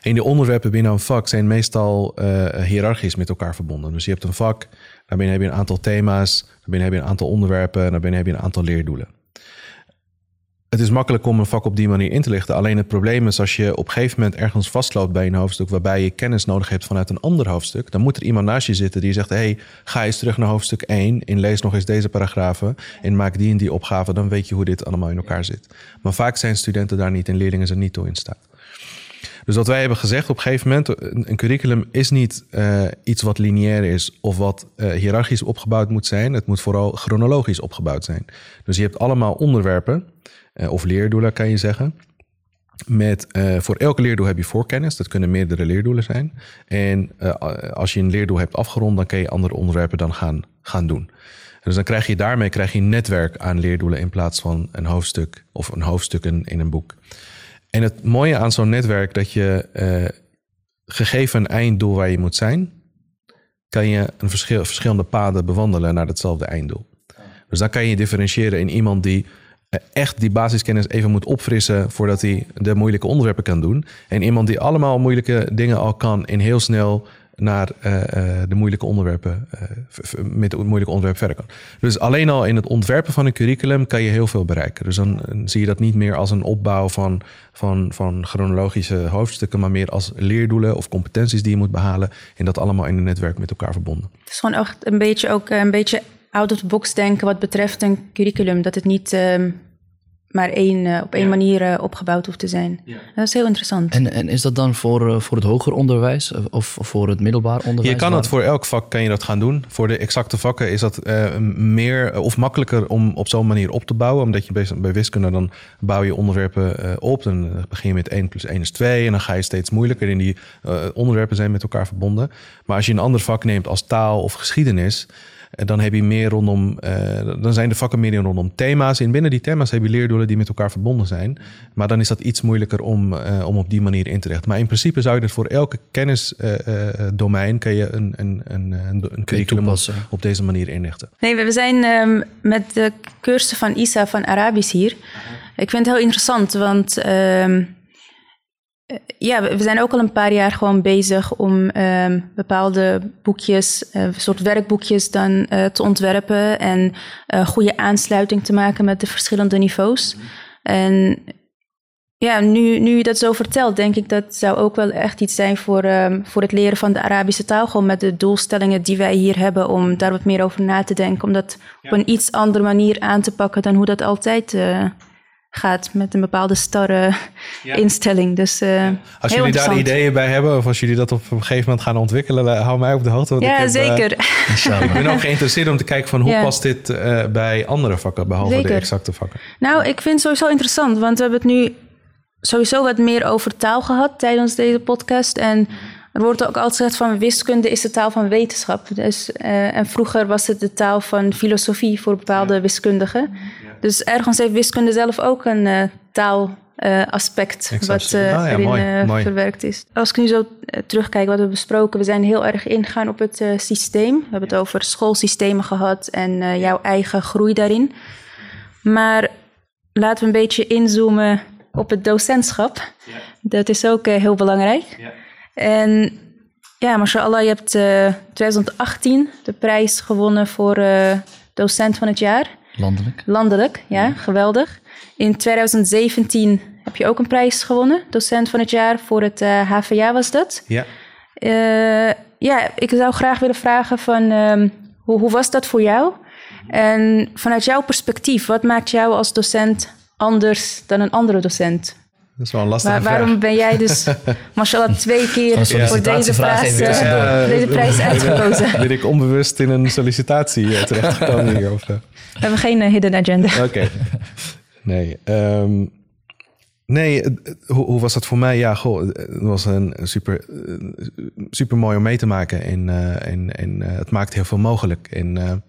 En de onderwerpen binnen een vak zijn meestal uh, hiërarchisch met elkaar verbonden. Dus je hebt een vak, daarbinnen heb je een aantal thema's, daarbinnen heb je een aantal onderwerpen, daarbinnen heb je een aantal leerdoelen. Het is makkelijk om een vak op die manier in te lichten. Alleen het probleem is als je op een gegeven moment ergens vastloopt bij een hoofdstuk waarbij je kennis nodig hebt vanuit een ander hoofdstuk, dan moet er iemand naast je zitten die zegt: hey, ga eens terug naar hoofdstuk 1 en lees nog eens deze paragrafen en maak die en die opgave. Dan weet je hoe dit allemaal in elkaar zit. Maar vaak zijn studenten daar niet en leerlingen er niet toe in staat. Dus wat wij hebben gezegd op een gegeven moment, een, curriculum is niet uh, iets wat lineair is of wat uh, hiërarchisch opgebouwd moet zijn. Het moet vooral chronologisch opgebouwd zijn. Dus je hebt allemaal onderwerpen, uh, of leerdoelen kan je zeggen. Met, voor elk leerdoel heb je voorkennis. Dat kunnen meerdere leerdoelen zijn. En als je een leerdoel hebt afgerond, dan kan je andere onderwerpen dan gaan, gaan doen. Dus dan krijg je daarmee krijg je een netwerk aan leerdoelen in plaats van een hoofdstuk of een hoofdstukken in een boek. En het mooie aan zo'n netwerk dat je uh, gegeven een einddoel waar je moet zijn, kan je een verschil, verschillende paden bewandelen naar hetzelfde einddoel. Dus dan kan je differentiëren in iemand die echt die basiskennis even moet opfrissen voordat hij de moeilijke onderwerpen kan doen. En iemand die allemaal moeilijke dingen al kan en heel snel naar uh, uh, de moeilijke onderwerpen, uh, met het moeilijke onderwerp verder kan. Dus alleen al in het ontwerpen van een curriculum kan je heel veel bereiken. Dus dan zie je dat niet meer als een opbouw van, van, van chronologische hoofdstukken, maar meer als leerdoelen of competenties die je moet behalen. En dat allemaal in een netwerk met elkaar verbonden. Het is gewoon echt een beetje ook een beetje out of the box denken wat betreft een curriculum. Dat het niet um, maar één, uh, op één ja. manier uh, opgebouwd hoeft te zijn. Ja. Dat is heel interessant. En, en is dat dan voor, uh, voor het hoger onderwijs of voor het middelbaar onderwijs? Je kan het voor elk vak kan je dat gaan doen. Voor de exacte vakken is dat meer of makkelijker om op zo'n manier op te bouwen. Omdat je bij, bij wiskunde dan bouw je onderwerpen op. Dan begin je met 1 plus 1 is 2 en dan ga je steeds moeilijker. En die onderwerpen zijn met elkaar verbonden. Maar als je een ander vak neemt als taal of geschiedenis En dan heb je meer rondom, eh, dan zijn de vakken meer rondom thema's. En binnen die thema's heb je leerdoelen die met elkaar verbonden zijn. Maar dan is dat iets moeilijker om, eh, om op die manier in te richten. Maar in principe zou je het voor elke kennisdomein kan je een, een, een, een, een curriculum op, deze manier inrichten. Nee, we zijn ehm, met de cursus van Isa van Arabisch hier. Ik vind het heel interessant, want ehm, eh, ja, we zijn ook al een paar jaar gewoon bezig om ehm, bepaalde boekjes, eh, een soort werkboekjes dan eh, te ontwerpen en eh, goede aansluiting te maken met de verschillende niveaus. En ja, nu, nu je dat zo vertelt, denk ik dat zou ook wel echt iets zijn voor, ehm, voor het leren van de Arabische taal. Gewoon met de doelstellingen die wij hier hebben, om daar wat meer over na te denken. Om dat op een iets andere manier aan te pakken dan hoe dat altijd eh, gaat. Met een bepaalde starre instelling. Dus eh, Als jullie daar ideeën bij hebben, of als jullie dat op een gegeven moment gaan ontwikkelen, la- hou mij op de hoogte. want ik Ja, heb, eh, zeker. ik ben ook geïnteresseerd om te kijken van hoe Ja. past dit eh, bij andere vakken, behalve de exacte vakken. Nou, ik vind het sowieso interessant, want we hebben het nu sowieso wat meer over taal gehad tijdens deze podcast. En er wordt ook altijd gezegd van wiskunde is de taal van wetenschap. Dus, eh, en vroeger was het de taal van filosofie voor bepaalde wiskundigen. Dus ergens heeft wiskunde zelf ook een eh taalaspect wat eh, Ah ja, erin mooi, eh, mooi. verwerkt is. Als ik nu zo terugkijk wat we hebben besproken, we zijn heel erg ingegaan op het systeem. We hebben het over schoolsystemen gehad en jouw eigen groei daarin. Maar laten we een beetje inzoomen op het docentschap. Dat is ook heel belangrijk. En ja, mashallah, je hebt eh 2018 de prijs gewonnen voor docent van het jaar. Landelijk. Landelijk, ja, geweldig. In 2017 heb je ook een prijs gewonnen, docent van het jaar, voor het eh, HVA was dat. Ja. Eh, ja, ik zou graag willen vragen van ehm, hoe, hoe was dat voor jou? En vanuit jouw perspectief, wat maakt jou als docent anders dan een andere docent? Dat is wel een lastige Waar- vraag. waarom ben jij dus, mashallah, twee keer voor deze, prijs, eh, tussendoor. deze prijs uitgekozen? Ben ik onbewust in een sollicitatie eh, terechtgekomen hier? Of? We hebben geen eh, hidden agenda. Oké. Nee. ehm, nee, hoe, hoe was dat voor mij? Ja, goh, het was een super, super mooi om mee te maken. En, eh, en, en eh, het maakt heel veel mogelijk. En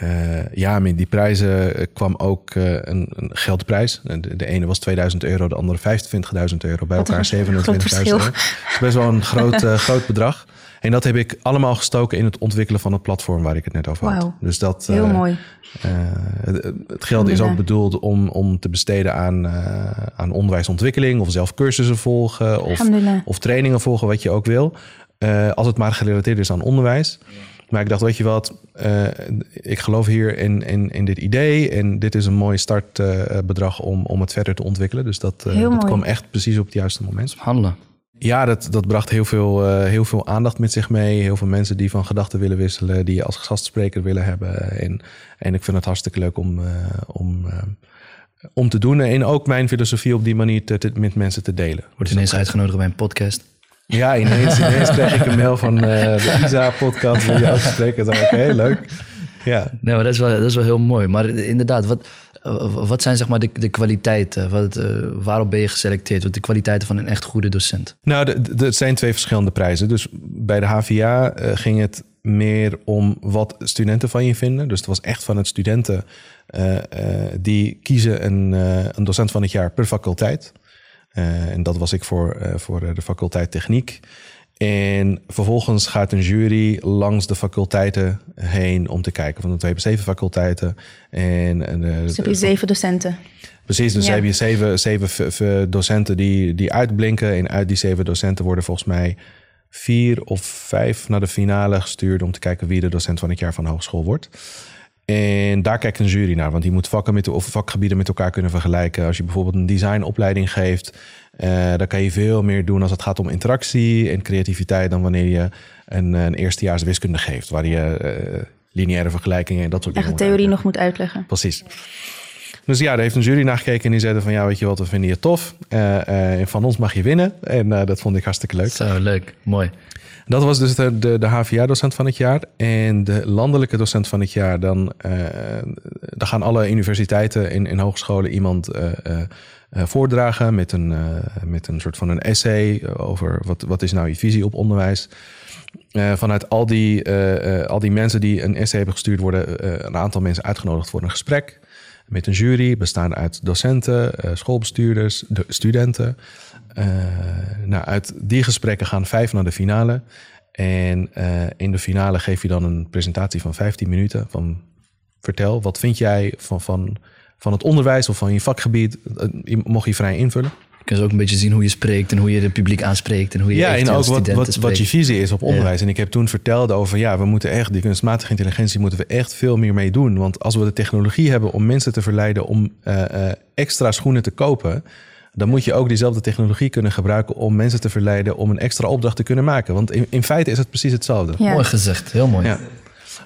eh, ja, met die prijzen eh, kwam ook eh, een, een geldprijs. De, de ene was 2000 euro, de andere 25.000 euro. Bij elkaar 27.000 groot verschil. euro. Best wel een groot, groot bedrag. En dat heb ik allemaal gestoken in het ontwikkelen van het platform waar ik het net over had. Wauw. Dus dat, Heel mooi. eh, het, het geld is ook bedoeld om, om te besteden aan, eh, aan onderwijsontwikkeling of zelf cursussen volgen of, of trainingen volgen, wat je ook wil. Eh, als het maar gerelateerd is aan onderwijs. Maar ik dacht, weet je wat, eh, ik geloof hier in, in, in dit idee en dit is een mooi startbedrag om, om het verder te ontwikkelen. Dus dat, eh, dat kwam echt precies op het juiste moment. Handelen. Ja, dat, dat bracht heel veel, eh, heel veel aandacht met zich mee. Heel veel mensen die van gedachten willen wisselen, die je als gastspreker willen hebben. En, en ik vind het hartstikke leuk om, eh, om, eh, om te doen. En ook mijn filosofie op die manier te, te- met mensen te delen. Wordt ineens uitgenodigd bij een podcast. Ja, ineens, ineens kreeg ik een mail van eh, de ISA-podcast. Wil je ook spreken? Dacht, Oké, leuk. Ja. Nee, maar dat is wel, dat is wel heel mooi. Maar inderdaad, wat, wat zijn zeg maar de, de kwaliteiten? Wat, eh, waarop ben je geselecteerd? Wat de kwaliteiten van een echt goede docent? Nou, het zijn twee verschillende prijzen. Dus bij de HVA eh, ging het meer om wat studenten van je vinden. Dus het was echt van het studenten die kiezen een, een docent van het jaar per faculteit. Eh, en dat was ik voor, eh, voor de faculteit techniek. En vervolgens gaat een jury langs de faculteiten heen om te kijken. Want we hebben zeven faculteiten. En, en, eh, Dus heb je zeven docenten. Precies, dus Ja. heb je zeven, zeven docenten die, die uitblinken. En uit die zeven docenten worden volgens mij vier of vijf naar de finale gestuurd... om te kijken wie de docent van het jaar van de hogeschool wordt. En daar kijkt een jury naar, want die moet vakken met, of vakgebieden met elkaar kunnen vergelijken. Als je bijvoorbeeld een designopleiding geeft, eh, dan kan je veel meer doen als het gaat om interactie en creativiteit dan wanneer je een, een eerstejaars wiskunde geeft, waar je eh, lineaire vergelijkingen en dat soort Echt dingen de theorie nog moet uitleggen. Precies. Dus ja, daar heeft een jury naar gekeken en die zeiden van ja, weet je wat, we vinden je tof. Uh, van ons mag je winnen. En dat vond ik hartstikke leuk. Zo, leuk. Mooi. Dat was dus de, de, de HVA-docent van het jaar. En de landelijke docent van het jaar, dan, dan gaan alle universiteiten en, en hogescholen iemand voordragen met een, met een soort van een essay over wat, wat is nou je visie op onderwijs. Vanuit al die, al die mensen die een essay hebben gestuurd, worden een aantal mensen uitgenodigd voor een gesprek met een jury, bestaande uit docenten, schoolbestuurders, de studenten. nou, uit die gesprekken gaan vijf naar de finale. En in de finale geef je dan een presentatie van 15 minuten. Van vertel, wat vind jij van, van, van het onderwijs of van je vakgebied? mocht je vrij invullen. Je kunt ook een beetje zien hoe je spreekt en hoe je het publiek aanspreekt en hoe je ja, en ook wat, wat, wat, je visie is op onderwijs. En ik heb toen verteld over, ja, we moeten echt, die kunstmatige intelligentie moeten we echt veel meer mee doen. Want als we de technologie hebben om mensen te verleiden om uh, uh, extra schoenen te kopen, dan moet je ook diezelfde technologie kunnen gebruiken om mensen te verleiden om een extra opdracht te kunnen maken. Want in, in feite is het precies hetzelfde. Ja. Mooi gezegd, heel mooi. Ja.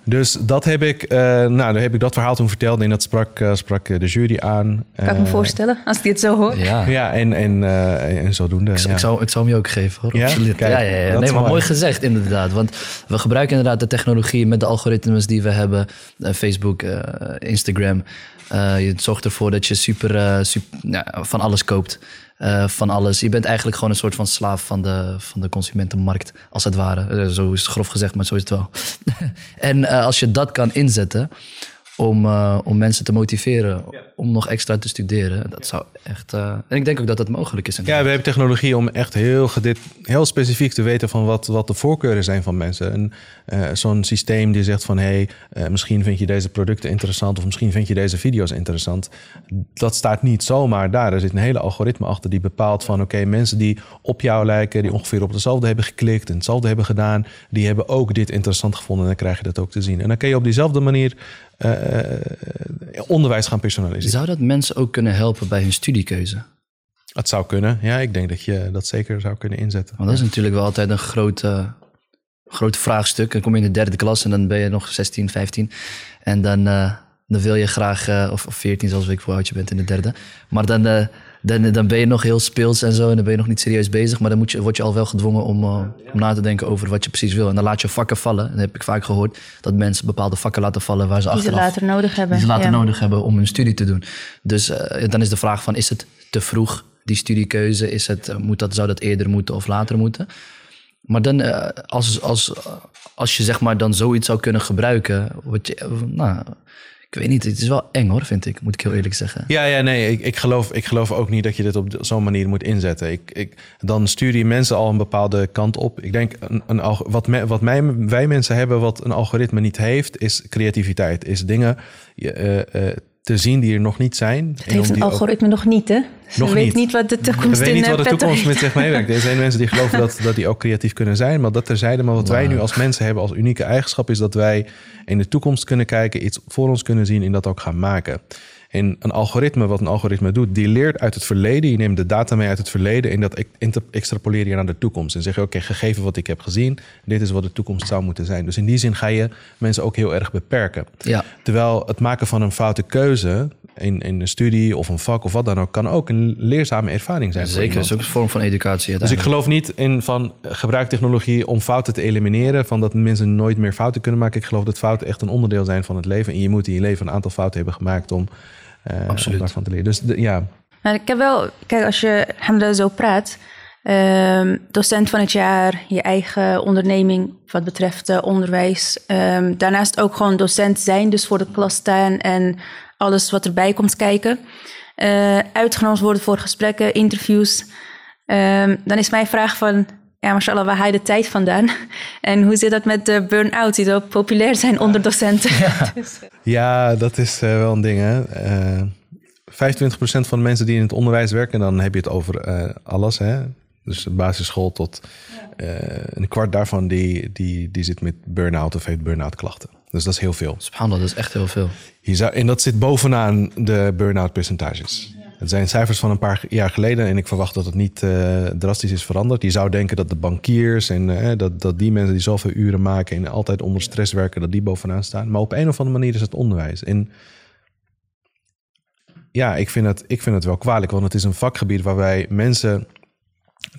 Dus dat heb ik, uh, nou, dan heb ik dat verhaal toen verteld en dat sprak, uh, sprak de jury aan. Kan ik me voorstellen, als ik dit zo hoor. Ja, ja en, en, uh, en zodoende. Ik, ja. ik, zou, ik zou hem je ook geven hoor, ja? absoluut. Kijk, ja, ja, ja. Nee, maar mooi gezegd inderdaad. Want we gebruiken inderdaad de technologie met de algoritmes die we hebben. Facebook, Instagram. je zorgt ervoor dat je super, super van alles koopt. Uh, van alles. Je bent eigenlijk gewoon een soort van slaaf van de, van de consumentenmarkt, als het ware. Uh, zo is het grof gezegd, maar zo is het wel. en uh, als je dat kan inzetten om, om mensen te motiveren. Om nog extra te studeren, dat zou echt. en ik denk ook dat dat mogelijk is. Ja, we hebben technologie om echt heel, gedit, heel specifiek te weten van wat, wat de voorkeuren zijn van mensen. En zo'n systeem die zegt van hé, hey, misschien vind je deze producten interessant of misschien vind je deze video's interessant. Dat staat niet zomaar daar. Er zit een hele algoritme achter die bepaalt van oké, okay, mensen die op jou lijken, die ongeveer op hetzelfde hebben geklikt en hetzelfde hebben gedaan, die hebben ook dit interessant gevonden en dan krijg je dat ook te zien. En dan kun je op diezelfde manier uh, onderwijs gaan personaliseren. Zou dat mensen ook kunnen helpen bij hun studiekeuze? Het zou kunnen, ja. Ik denk dat je dat zeker zou kunnen inzetten. Want dat is natuurlijk wel altijd een grote, groot vraagstuk. Dan kom je in de derde klas en dan ben je nog 16, 15. En dan, uh, dan wil je graag, uh, of, of 14 zoals ik voor oud je bent in de derde. Maar dan, uh, dan, dan ben je nog heel speels en zo. En dan ben je nog niet serieus bezig. Maar dan moet je, word je al wel gedwongen om, om na te denken over wat je precies wil. En dan laat je vakken vallen. En dan heb ik vaak gehoord dat mensen bepaalde vakken laten vallen waar ze die achteraf... ze later nodig hebben. Die ze later ja. nodig hebben om hun studie te doen. Dus dan is de vraag van, is het te vroeg, die studiekeuze? Is het, moet dat, zou dat eerder moeten of later moeten? Maar dan, uh, als, als, als je zeg maar dan zoiets zou kunnen gebruiken, wat je, nou, ik weet niet, het is wel eng hoor, vind ik, moet ik heel eerlijk zeggen. Ja, ja nee, ik, ik, geloof, ik geloof ook niet dat je dit op zo'n manier moet inzetten. Ik, ik, dan stuur je mensen al een bepaalde kant op. Ik denk, een, een, wat, me, wat mij, wij mensen hebben wat een algoritme niet heeft, is creativiteit. Is dingen uh, uh, te zien die er nog niet zijn. Het heeft een algoritme ook... nog niet, hè? Ze nog weet niet. niet wat de toekomst weet in niet wat de toekomst met zich meewerkt. Er zijn mensen die geloven dat, dat die ook creatief kunnen zijn. Maar dat terzijde. Maar wat wow. wij nu als mensen hebben als unieke eigenschap... is dat wij in de toekomst kunnen kijken... iets voor ons kunnen zien en dat ook gaan maken. En een algoritme, wat een algoritme doet, die leert uit het verleden. Je neemt de data mee uit het verleden en dat extrapoleer je naar de toekomst. En zeg je, oké, okay, gegeven wat ik heb gezien, dit is wat de toekomst zou moeten zijn. Dus in die zin ga je mensen ook heel erg beperken. Ja. Terwijl het maken van een foute keuze in, in een studie of een vak of wat dan ook, kan ook een leerzame ervaring zijn. Zeker, dat is ook een vorm van educatie. Dus ik geloof niet in van gebruik technologie om fouten te elimineren, van dat mensen nooit meer fouten kunnen maken. Ik geloof dat fouten echt een onderdeel zijn van het leven. En je moet in je leven een aantal fouten hebben gemaakt om uh, Absoluut. daarvan te leren. Dus de, ja. Maar ik heb wel, kijk, als je Hamda zo praat, um, docent van het jaar, je eigen onderneming wat betreft uh, onderwijs. Um, daarnaast ook gewoon docent zijn, dus voor de klas staan en alles wat erbij komt kijken. Uh, uitgenodigd worden voor gesprekken, interviews. Um, dan is mijn vraag van, ja, mashallah, waar haal je de tijd vandaan? En hoe zit dat met de burn-out, die zo populair zijn onder docenten? Ja, dus. ja dat is uh, wel een ding, hè. Uh, 25% van de mensen die in het onderwijs werken, dan heb je het over uh, alles, hè. Dus basisschool tot uh, een kwart daarvan die, die, die zit met burn-out of heeft burn-out klachten. Dus dat is heel veel. Spannend, dat is echt heel veel. Je zou, en dat zit bovenaan de burn-out percentages. Het zijn cijfers van een paar jaar geleden en ik verwacht dat het niet uh, drastisch is veranderd. Je zou denken dat de bankiers en uh, dat, dat die mensen die zoveel uren maken en altijd onder stress werken, dat die bovenaan staan. Maar op een of andere manier is het onderwijs. En ja, ik vind, het, ik vind het wel kwalijk, want het is een vakgebied waarbij mensen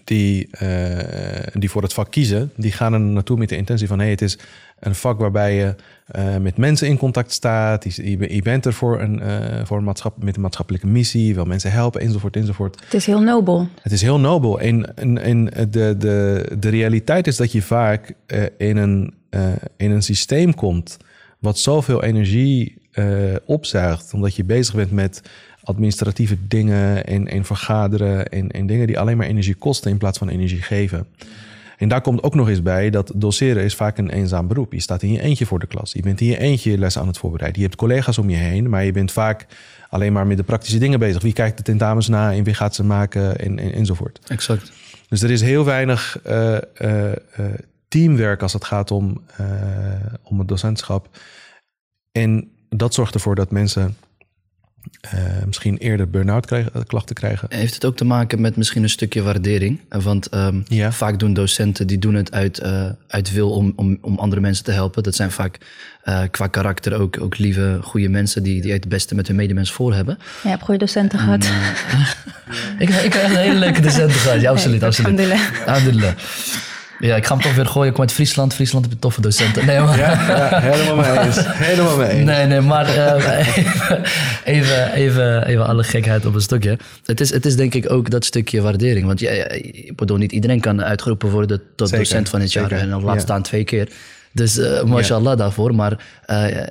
die, eh, die voor het vak kiezen, die gaan er naartoe met de intentie van: hey, het is een vak waarbij je eh, met mensen in contact staat. Je, je- bent er voor een, eh, voor een maatschap, met een maatschappelijke missie, wil mensen helpen, enzovoort, enzovoort. Het is heel nobel. Het is heel nobel. En, en, en de, de, de realiteit is dat je vaak eh, in, een, in een systeem komt wat zoveel energie opzuigt, omdat je bezig bent met administratieve dingen en, en vergaderen en, en dingen die alleen maar energie kosten in plaats van energie geven. En daar komt ook nog eens bij dat doseren is vaak een eenzaam beroep. Je staat in je eentje voor de klas. Je bent in je eentje je les aan het voorbereiden. Je hebt collega's om je heen, maar je bent vaak alleen maar met de praktische dingen bezig. Wie kijkt de tentamens na en wie gaat ze maken en, en, enzovoort. Exact. Dus er is heel weinig eh, teamwerk als het gaat om, om het docentschap. En dat zorgt ervoor dat mensen eh, misschien eerder burn-out krijgen- klachten krijgen. Heeft het ook te maken met misschien een stukje waardering? Eh, Want ehm, Ja. vaak doen docenten die doen het uit, eh, uit wil om, om, om andere mensen te helpen. Dat zijn vaak eh, qua karakter ook, ook lieve, goede mensen die, die het beste met hun medemens voor hebben. Je hebt goede docenten gehad. Ik, ik heb echt een hele leuke docenten gehad. Ja, absoluut. Absoluut. alhamdulillah. Ja, ik ga hem toch weer gooien. Ik kom uit Friesland. Friesland heb je toffe docenten. Nee, maar... Ja, helemaal mee eens. Helemaal mee eens. Nee, nee, maar eh, even, even, even alle gekheid op een stokje. Het is, het is denk ik ook dat stukje waardering. Want ja, ja, ik bedoel, niet iedereen kan uitgeroepen worden tot Zeker, docent van het jaar. zeker, En dan laat staan twee keer. Dus eh mashallah daarvoor. Maar eh,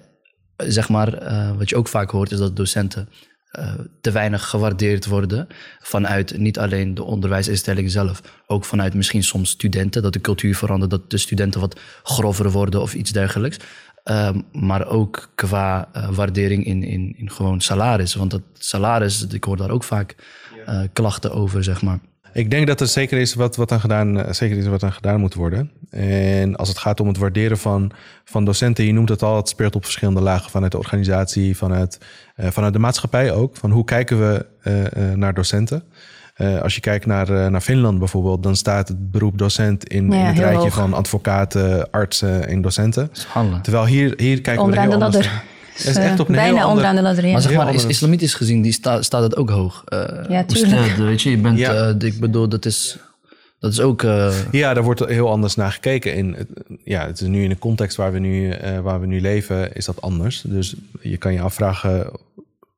zeg maar, eh, wat je ook vaak hoort is dat docenten eh, te weinig gewaardeerd worden vanuit niet alleen de onderwijsinstelling zelf, ook vanuit misschien soms studenten, dat de cultuur verandert, dat de studenten wat grover worden of iets dergelijks. Ehm, maar ook qua eh, waardering in, in, in gewoon salaris. Want dat salaris, ik hoor daar ook vaak eh, klachten over, zeg maar. Ik denk dat er zeker is wat, wat, aan gedaan, eh, zeker is wat aan gedaan moet worden. En als het gaat om het waarderen van, van docenten, je noemt het al, het speelt op verschillende lagen vanuit de organisatie, vanuit, eh, vanuit de maatschappij ook. Van hoe kijken we eh, eh, naar docenten? Eh, als je kijkt naar, eh, naar Finland bijvoorbeeld, dan staat het beroep docent in, Ja, in het rijtje hoog. van advocaten, artsen en docenten. Terwijl hier, hier kijken Onderaan we de er heel anders ladder. Is echt op een Bijna heel ander- onderaan de ladder. Maar zeg maar, is, islamitisch gezien die sta, staat het ook hoog. Eh, Ja, tuurlijk. weet je, je bent, Ja. eh, ik bedoel, dat is, dat is ook... eh, Ja, daar wordt heel anders naar gekeken. En het- ja, het is nu in de context waar we nu, eh, waar we nu leven, is dat anders. Dus je kan je afvragen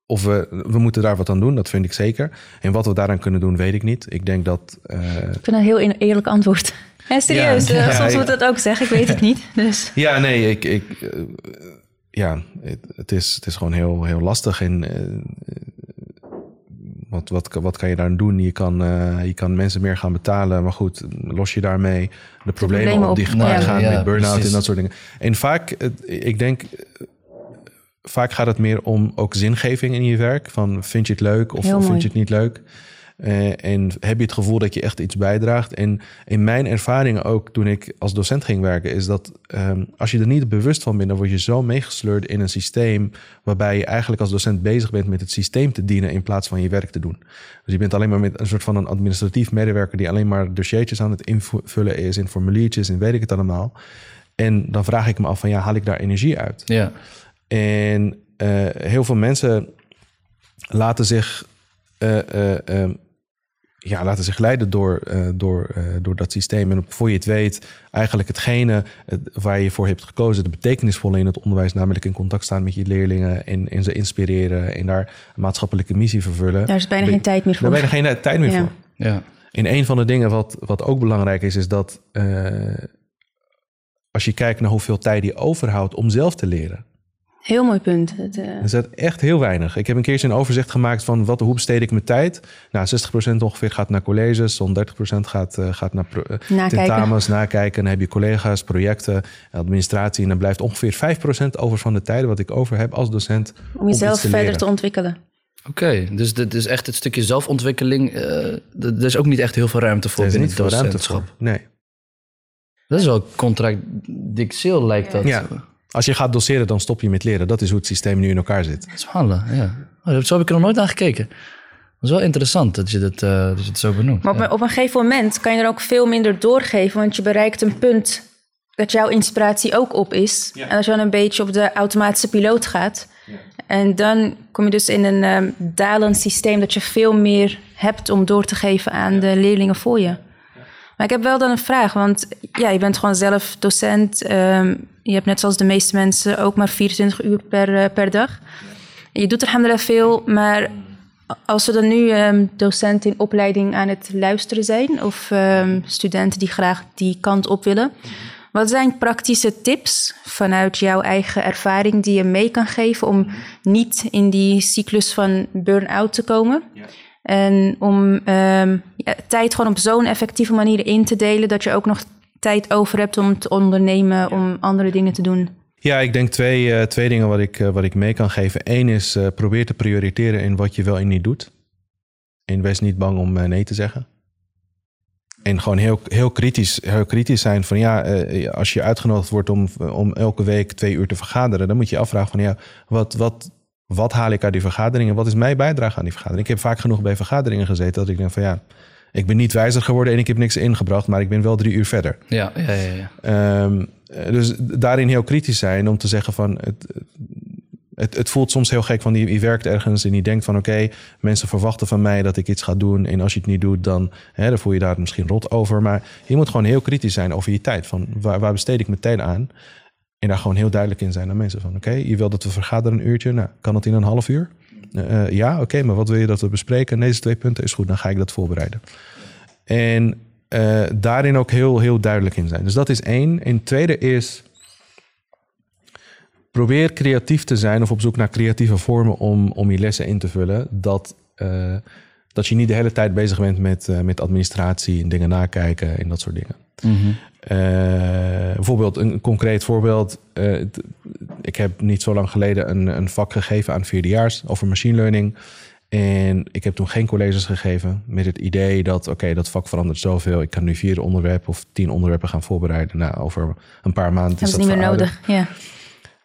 of we, we moeten daar wat aan doen. Dat vind ik zeker. En wat we daaraan kunnen doen, weet ik niet. Ik denk dat... eh, Ik vind dat een heel eerlijk antwoord. Ja, serieus. Ja, eh, ja, soms ja. moet het ook zeggen. Ik weet het niet. Dus ja, nee, ik... ik eh, ja, het, het is, het is gewoon heel, heel lastig. En eh, wat, wat, wat kan je daar doen? Je kan, eh, je kan mensen meer gaan betalen. Maar goed, los je daarmee de problemen, problemen op die gepaard gaan Ja, met burn-out en dat soort dingen. En vaak, ik denk, eh, vaak gaat het meer om ook zingeving in je werk. Van vind je het leuk of, of vind je het niet leuk? Eh, en heb je het gevoel dat je echt iets bijdraagt? En in mijn ervaringen ook toen ik als docent ging werken, is dat ehm, als je er niet bewust van bent, dan word je zo meegesleurd in een systeem waarbij je eigenlijk als docent bezig bent met het systeem te dienen in plaats van je werk te doen. Dus je bent alleen maar met een soort van een administratief medewerker die alleen maar dossiertjes aan het invullen is in formuliertjes en weet ik het allemaal. En dan vraag ik me af van ja, haal ik daar energie uit? ja. En eh, heel veel mensen laten zich, eh, eh, ehm, ja, laten zich leiden door, eh, door, eh, door dat systeem. En voor je het weet, eigenlijk hetgene waar je voor hebt gekozen, de betekenisvolle in het onderwijs, namelijk in contact staan met je leerlingen en, en ze inspireren en daar een maatschappelijke missie vervullen. daar is bijna Ben- geen tijd meer Daar voor. ben je geen tijd meer Ja. voor. ja. En een van de dingen wat, wat ook belangrijk is, is dat eh, als je kijkt naar hoeveel tijd je overhoudt om zelf te leren. Heel mooi punt. Het, eh, Er zit echt heel weinig. Ik heb een keertje een overzicht gemaakt van wat, hoe besteed ik mijn tijd. Nou, 60% ongeveer gaat naar colleges, zo'n 30% gaat, eh, gaat naar pro- eh, Nakijken. tentamens, nakijken. Dan heb je collega's, projecten, administratie. En dan blijft ongeveer 5% over van de tijd wat ik over heb als docent. om jezelf te verder te ontwikkeren. Oké, dus dit is echt het stukje zelfontwikkeling. eh, d- er is ook niet echt heel veel ruimte voor is binnen niet het docentschap. Nee. Dat is wel contradictieel, lijkt dat. Ja. Als je gaat doseren, dan stop je met leren. Dat is hoe het systeem nu in elkaar zit. Subhanallah, ja. Oh, zo heb ik er nog nooit aan gekeken. Dat is wel interessant dat je, dat, eh, dat je het zo benoemt. Maar op, ja. een- op een gegeven moment kan je er ook veel minder doorgeven, want je bereikt een punt dat jouw inspiratie ook op is. Ja. En als je dan een beetje op de automatische piloot gaat. En dan kom je dus in een ehm, dalend systeem dat je veel meer hebt om door te geven aan de leerlingen voor je. Maar ik heb wel dan een vraag, want ja, je bent gewoon zelf docent. ehm, je hebt net zoals de meeste mensen ook maar 24 uur per, eh, per dag. Je doet er alhamdulillah veel, maar als we dan nu ehm, docenten in opleiding aan het luisteren zijn... of ehm, studenten die graag die kant op willen... wat zijn praktische tips vanuit jouw eigen ervaring die je mee kan geven... om niet in die cyclus van burn-out te komen... En om ehm, ja, tijd gewoon op zo'n effectieve manier in te delen... dat je ook nog tijd over hebt om te ondernemen, om andere dingen te doen. Ja, ik denk twee, eh, twee dingen wat ik, eh, wat ik mee kan geven. Eén is eh, probeer te prioriteren in wat je wel en niet doet. En wees niet bang om nee te zeggen. En gewoon heel, heel, kritisch, heel kritisch zijn van ja, als je uitgenodigd wordt om, om elke week twee uur te vergaderen, dan moet je je afvragen van ja, wat, wat, wat haal ik uit die vergaderingen? Wat is mijn bijdrage aan die vergadering? Ik heb vaak genoeg bij vergaderingen gezeten dat ik denk van ja, ik ben niet wijzer geworden en ik heb niks ingebracht, maar ik ben wel drie uur verder. Ja, ja, ja. ja. Ehm, eh, dus daarin heel kritisch zijn om te zeggen van het, het, het voelt soms heel gek van die, die werkt ergens en die denkt van oké, mensen verwachten van mij dat ik iets ga doen en als je het niet doet dan, hè, dan voel je daar misschien rot over. Maar je moet gewoon heel kritisch zijn over je tijd. Van waar, waar besteed ik mijn tijd aan? En daar gewoon heel duidelijk in zijn aan mensen van oké, je wil dat we vergaderen een uurtje, nou kan dat in een half uur? Eh, eh, ja, oké, maar wat wil je dat we bespreken? Deze twee punten is goed, dan ga ik dat voorbereiden. En eh, daarin ook heel, heel duidelijk in zijn. Dus dat is één. En tweede is. Probeer creatief te zijn of op zoek naar creatieve vormen om, om je lessen in te vullen. Dat, dat je niet de hele tijd bezig bent met, met administratie en dingen nakijken en dat soort dingen. Eh, bijvoorbeeld, een concreet voorbeeld. eh, ik heb niet zo lang geleden een, een vak gegeven aan vierdejaars over machine learning. En ik heb toen geen colleges gegeven met het idee dat, oké, dat vak verandert zoveel. Ik kan nu vier onderwerpen of tien onderwerpen gaan voorbereiden. Nou, over een paar maanden Dat is dat niet meer verouderd. nodig. Ja.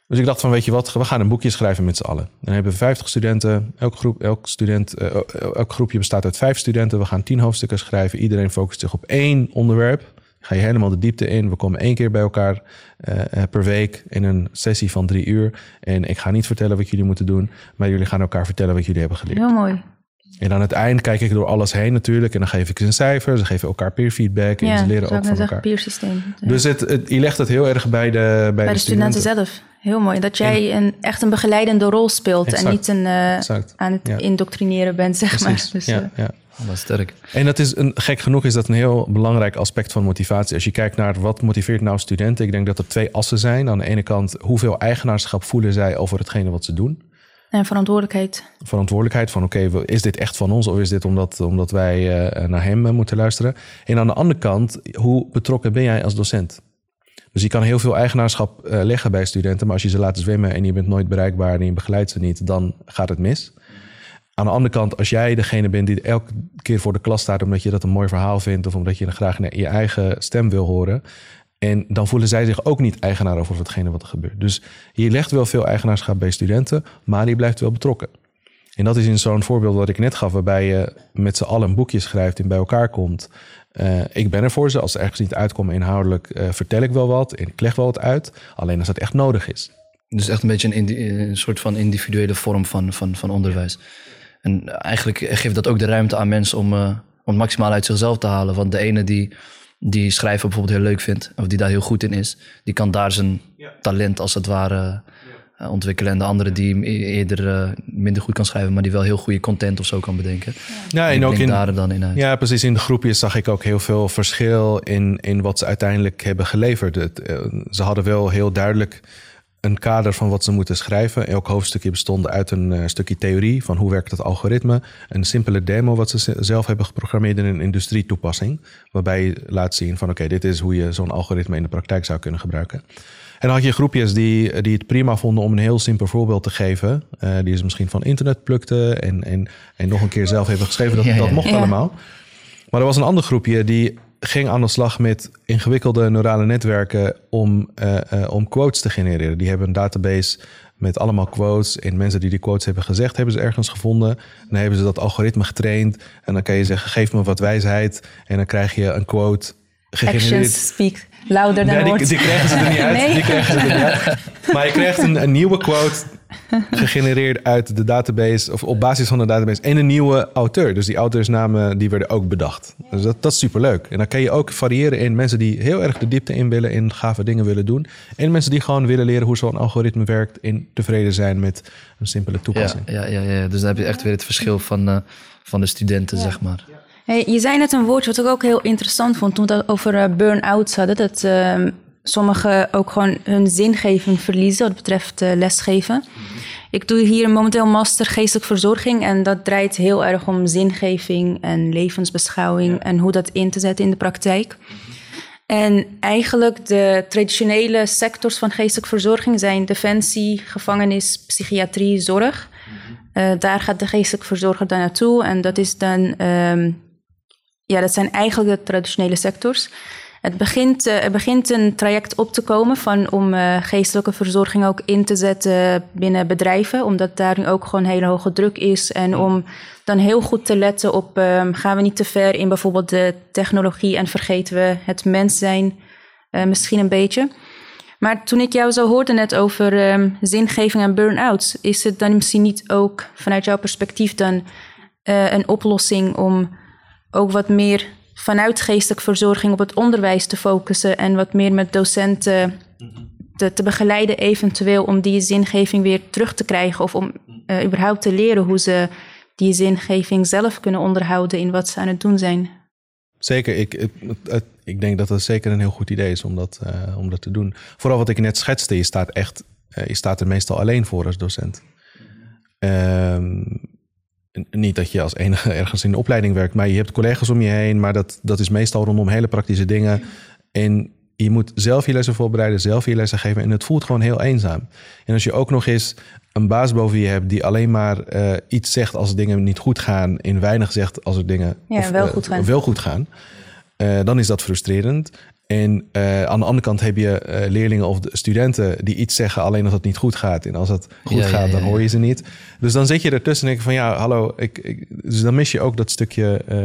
Dus ik dacht van, weet je wat, we gaan een boekje schrijven met z'n allen. Dan hebben we 50 studenten. Elk, groep, elk, student, eh, elk groepje bestaat uit vijf studenten. We gaan tien hoofdstukken schrijven. Iedereen focust zich op één onderwerp. Ga je helemaal de diepte in. We komen één keer bij elkaar eh, eh, per week in een sessie van drie uur. En ik ga niet vertellen wat jullie moeten doen. Maar jullie gaan elkaar vertellen wat jullie hebben geleerd. Heel mooi. En aan het eind kijk ik door alles heen natuurlijk. En dan geef ik ze een cijfer. Ze geven elkaar peer feedback. En Ja, ze leren ook van elkaar. peersysteem. Ja. Dus het, het, je legt het heel erg bij de, bij Bij de, de studenten zelf. Heel mooi. Dat jij een, echt een begeleidende rol speelt en niet een, eh, aan het Ja. indoctrineren bent, zeg Precies. maar. Dus, ja, ja. Oh, sterk. En dat is een, gek genoeg is dat een heel belangrijk aspect van motivatie. Als je kijkt naar wat motiveert nou studenten, ik denk dat er twee assen zijn. Aan de ene kant, hoeveel eigenaarschap voelen zij over hetgene wat ze doen? En verantwoordelijkheid. Verantwoordelijkheid van, oké, is dit echt van ons of is dit omdat, omdat wij eh, naar hem eh, moeten luisteren? En aan de andere kant, hoe betrokken ben jij als docent? Dus je kan heel veel eigenaarschap eh, leggen bij studenten, maar als je ze laat zwemmen en je bent nooit bereikbaar en je begeleidt ze niet, dan gaat het mis. Aan de andere kant, als jij degene bent die elke keer voor de klas staat omdat je dat een mooi verhaal vindt of omdat je graag naar je eigen stem wil horen, en dan voelen zij zich ook niet eigenaar over hetgene wat er gebeurt. Dus je legt wel veel eigenaarschap bij studenten, maar je blijft wel betrokken. En dat is in zo'n voorbeeld wat ik net gaf, waarbij je met z'n allen een boekje schrijft en bij elkaar komt. Eh, ik ben er voor ze. Als ze ergens niet uitkomen inhoudelijk, eh, vertel ik wel wat en ik leg wel wat uit. Alleen als dat echt nodig is. Dus echt een beetje een, een soort van individuele vorm van, van, van onderwijs. En eigenlijk geeft dat ook de ruimte aan mensen om, eh, om het maximaal uit zichzelf te halen. Want de ene die, die schrijven bijvoorbeeld heel leuk vindt, of die daar heel goed in is, die kan daar zijn talent als het ware eh, ontwikkelen. En de andere die e- eerder eh, minder goed kan schrijven, maar die wel heel goede content of zo kan bedenken. Ja, en ook in, daar dan in uit. Ja, precies. In de groepjes zag ik ook heel veel verschil in, in wat ze uiteindelijk hebben geleverd. Het, ze hadden wel heel duidelijk een kader van wat ze moeten schrijven. Elk hoofdstukje bestond uit een eh, stukje theorie van hoe werkt het algoritme. Een simpele demo wat ze zelf hebben geprogrammeerd in een industrietoepassing. Waarbij je laat zien van oké, dit is hoe je zo'n algoritme in de praktijk zou kunnen gebruiken. En dan had je groepjes die, die het prima vonden om een heel simpel voorbeeld te geven. eh, die ze misschien van internet plukten en, en, en nog een keer zelf hebben geschreven. Dat, Ja, ja. dat mocht Ja. allemaal. Maar er was een ander groepje die ging aan de slag met ingewikkelde neurale netwerken om, eh, eh, om quotes te genereren. Die hebben een database met allemaal quotes. En mensen die die quotes hebben gezegd, hebben ze ergens gevonden. Dan hebben ze dat algoritme getraind. En dan kan je zeggen, geef me wat wijsheid. En dan krijg je een quote gegenereerd... Actions speak louder than Nee, die, krijgen ze er niet uit. Nee? Die krijgen ze er niet uit. Maar je krijgt een, een nieuwe quote gegenereerd uit de database, of op basis van de database, en een nieuwe auteur. Dus die auteursnamen die werden ook bedacht. Dus dat, dat is superleuk. En dan kan je ook variëren in mensen die heel erg de diepte in willen, in gave dingen willen doen. En mensen die gewoon willen leren hoe zo'n algoritme werkt, in tevreden zijn met een simpele toepassing. ja, ja, ja. Dus dan heb je echt weer het verschil van, eh, van de studenten, zeg maar. Hey, je zei net een woordje wat ik ook heel interessant vond toen we het over eh, burn-outs hadden. Dat ehm, sommigen ook gewoon hun zingeving verliezen wat betreft eh, lesgeven. Ik doe hier momenteel master geestelijke verzorging en dat draait heel erg om zingeving en levensbeschouwing en hoe dat in te zetten in de praktijk. En eigenlijk de traditionele sectors van geestelijke verzorging zijn defensie, gevangenis, psychiatrie, zorg. Eh, daar gaat de geestelijke verzorger dan naartoe en dat is dan ehm, ja, dat zijn eigenlijk de traditionele sectors. Het begint, eh, begint een traject op te komen van, om eh, geestelijke verzorging ook in te zetten binnen bedrijven, omdat daar nu ook gewoon hele hoge druk is. En om dan heel goed te letten op, ehm, gaan we niet te ver in bijvoorbeeld de technologie en vergeten we het mens zijn eh, misschien een beetje. Maar toen ik jou zo hoorde net over ehm, zingeving en burn-outs, is het dan misschien niet ook vanuit jouw perspectief dan een oplossing om ook wat meer vanuit geestelijke verzorging op het onderwijs te focussen en wat meer met docenten te, te begeleiden, eventueel om die zingeving weer terug te krijgen of om eh, überhaupt te leren hoe ze die zingeving zelf kunnen onderhouden in wat ze aan het doen zijn. Zeker, ik, het- ik denk dat het zeker een heel goed idee is om dat, eh, om dat te doen. Vooral wat ik net schetste, je staat echt, eh, je staat er meestal alleen voor als docent. Ehm, n- niet dat je als enige ergens in de opleiding werkt, maar je hebt collega's om je heen, maar dat, dat is meestal rondom hele praktische dingen. En je moet zelf je lessen voorbereiden, zelf je lessen geven en het voelt gewoon heel eenzaam. En als je ook nog eens een baas boven je hebt die alleen maar eh, iets zegt als dingen niet goed gaan en weinig zegt als er dingen Ja, wel eh, goed gaan. wel goed gaan, eh, dan is dat frustrerend. En eh, aan de andere kant heb je eh, leerlingen of de studenten die iets zeggen alleen als het niet goed gaat. En als het goed Ja, gaat, ja, dan ja. hoor je ze niet. Dus dan zit je ertussen en denk je van ja, hallo. Ik, ik, dus dan mis je ook dat stukje eh,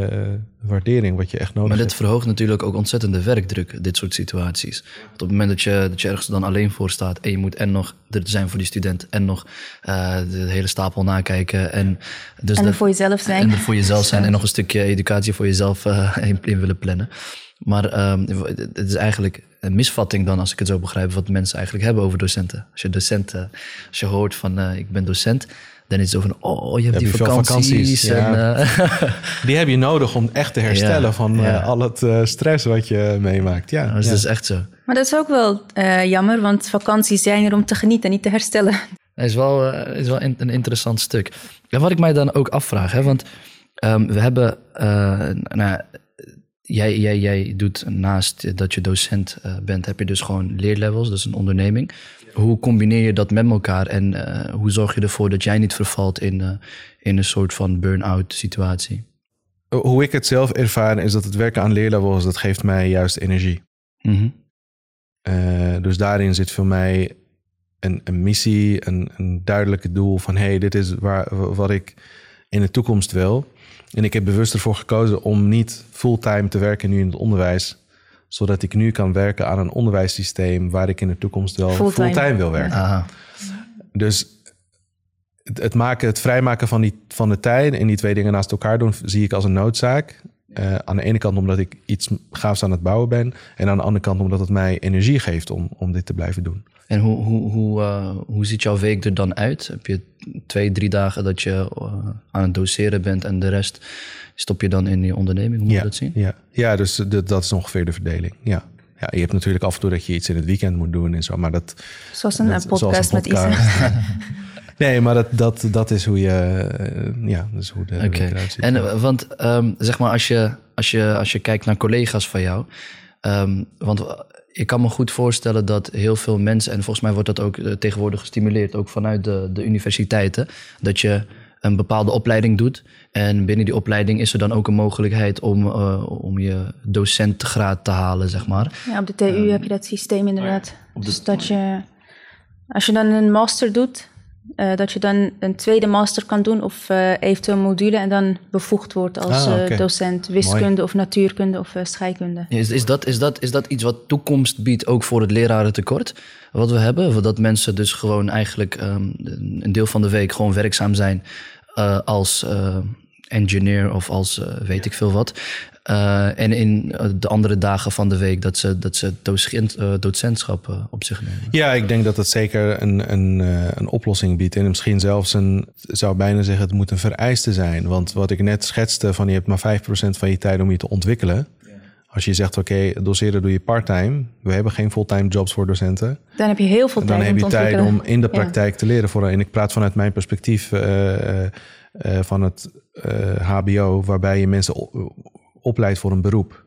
waardering wat je echt nodig Maar dit hebt. verhoogt natuurlijk ook ontzettend de werkdruk, dit soort situaties. Want op het moment dat je, dat je ergens dan alleen voor staat en je moet en nog er zijn voor die student en nog eh, de hele stapel nakijken. En, dus En dat- er voor jezelf zijn. En er voor jezelf zijn en nog een stukje educatie voor jezelf eh, in, in willen plannen. Maar ehm, het is eigenlijk een misvatting dan, als ik het zo begrijp, wat mensen eigenlijk hebben over docenten. Als je docent, eh, als je hoort van eh, ik ben docent, dan is het zo van, oh, je hebt Heb die je vakanties. vakanties, en, ja. eh, Die heb je nodig om echt te herstellen Ja, van eh, ja. al het eh, stress wat je meemaakt. Ja, dus ja. dat is echt zo. Maar dat is ook wel eh, jammer, want vakanties zijn er om te genieten, niet te herstellen. Het is wel, is wel in- een interessant stuk. En wat ik mij dan ook afvraag, hè, want ehm, we hebben, eh, nou, jij, jij, jij doet naast dat je docent eh, bent, heb je dus gewoon leerlevels, dus een onderneming. Hoe combineer je dat met elkaar en eh, hoe zorg je ervoor dat jij niet vervalt in, eh, in een soort van burn-out situatie? Hoe ik het zelf ervaar is dat het werken aan leerlevels, dat geeft mij juist energie. Mhm. Dus daarin zit voor mij een, een missie, een, een duidelijke doel van hey, dit is waar, wat ik in de toekomst wil. En ik heb bewust ervoor gekozen om niet fulltime te werken nu in het onderwijs, zodat ik nu kan werken aan een onderwijssysteem waar ik in de toekomst wel Fulltime. fulltime, wil werken. Aha. Dus het, het, maken, het vrijmaken van, die, van de tijd en die twee dingen naast elkaar doen, zie ik als een noodzaak. Eh, aan de ene kant omdat ik iets gaafs aan het bouwen ben. En aan de andere kant omdat het mij energie geeft om, om dit te blijven doen. En hoe, hoe, hoe, eh, hoe ziet jouw week er dan uit? Heb je twee, drie dagen dat je eh, aan het doseren bent en de rest stop je dan in je onderneming? Hoe moet je dat zien? Ja, ja dus de- dat is ongeveer de verdeling. Ja. Ja, je hebt natuurlijk af en toe dat je iets in het weekend moet doen en zo. Maar dat, Zoals een dat- eh, podcast met Isa. nee, maar dat, dat, dat is hoe je... eh, ja, dat is hoe de Oké. week eruit ziet. En want ehm, zeg maar, als je, als, je, als je kijkt naar collega's van jou. ehm, want ik kan me goed voorstellen dat heel veel mensen, en volgens mij wordt dat ook eh, tegenwoordig gestimuleerd, ook vanuit de, de universiteiten, dat je een bepaalde opleiding doet. En binnen die opleiding is er dan ook een mogelijkheid om, eh, om je docentgraad te halen, zeg maar. Ja, op de TU heb je dat systeem inderdaad. Dus dat je, als je dan een master doet, Eh, dat je dan een tweede master kan doen of uh, eventueel module en dan bevoegd wordt als Ah, eh, docent wiskunde of natuurkunde of eh, scheikunde. Is, is, dat, is, dat, is dat iets wat toekomst biedt ook voor het lerarentekort? Wat we hebben? Dat mensen dus gewoon eigenlijk ehm, een deel van de week gewoon werkzaam zijn eh, als eh, engineer of als eh, weet ik veel wat. Eh, en in eh, de andere dagen van de week dat ze, dat ze docent, eh, docentschap op zich nemen. Ja, ik denk dat het zeker een, een, eh, een oplossing biedt. En misschien zelfs een, ik zou bijna zeggen, het moet een vereiste zijn. Want wat ik net schetste, van je hebt maar 5% van je tijd om je te ontwikkelen. Als je zegt, oké, doseren doe je parttime. We hebben geen fulltime jobs voor docenten. Dan heb je heel veel tijd dan heb om je tijd om in de Ja. praktijk te leren. Voor, en ik praat vanuit mijn perspectief eh, eh, eh, van het eh, HBO, waarbij je mensen opleidt voor een beroep.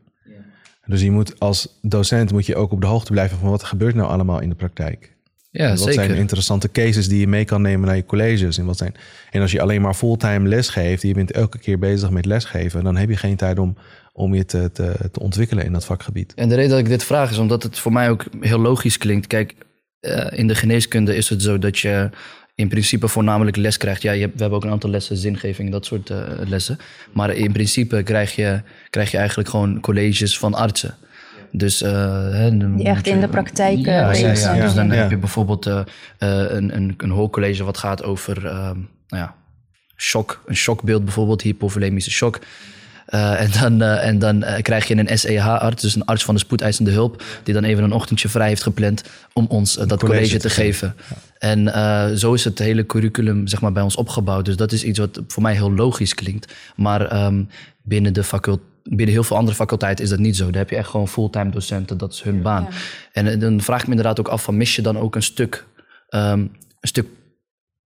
Dus je moet als docent moet je ook op de hoogte blijven van wat er gebeurt nou allemaal in de praktijk. Ja, wat zeker. zijn interessante cases die je mee kan nemen naar je colleges? En, wat zijn, en als je alleen maar fulltime les geeft, je bent elke keer bezig met lesgeven, dan heb je geen tijd om, om je te, te, te ontwikkelen in dat vakgebied. En de reden dat ik dit vraag is omdat het voor mij ook heel logisch klinkt. Kijk, eh, in de geneeskunde is het zo dat je in principe voornamelijk les krijgt. Ja, je hebt, we hebben ook een aantal lessen, zingeving, dat soort eh, lessen. Maar in principe krijg je, krijg je eigenlijk gewoon colleges van artsen. Dus, eh, hè, Die echt in de praktijk, eh, Ja, ja, bezig ja. zijn. Dus dan Ja. heb je bijvoorbeeld een, een, een hoorcollege wat gaat over ehm, nou ja, shock. Een shockbeeld bijvoorbeeld, hypovolemische shock. Eh, en dan, eh, en dan eh, krijg je een SEH-arts, dus een arts van de spoedeisende hulp, die dan even een ochtendje vrij heeft gepland om ons dat college college, te te geven. En eh, zo is het hele curriculum zeg maar, bij ons opgebouwd. Dus dat is iets wat voor mij heel logisch klinkt. Maar ehm, binnen, de facult binnen heel veel andere faculteiten is dat niet zo. Daar heb je echt gewoon fulltime docenten, dat is hun baan. En dan vraag ik me inderdaad ook af van mis je dan ook een stuk, ehm, een stuk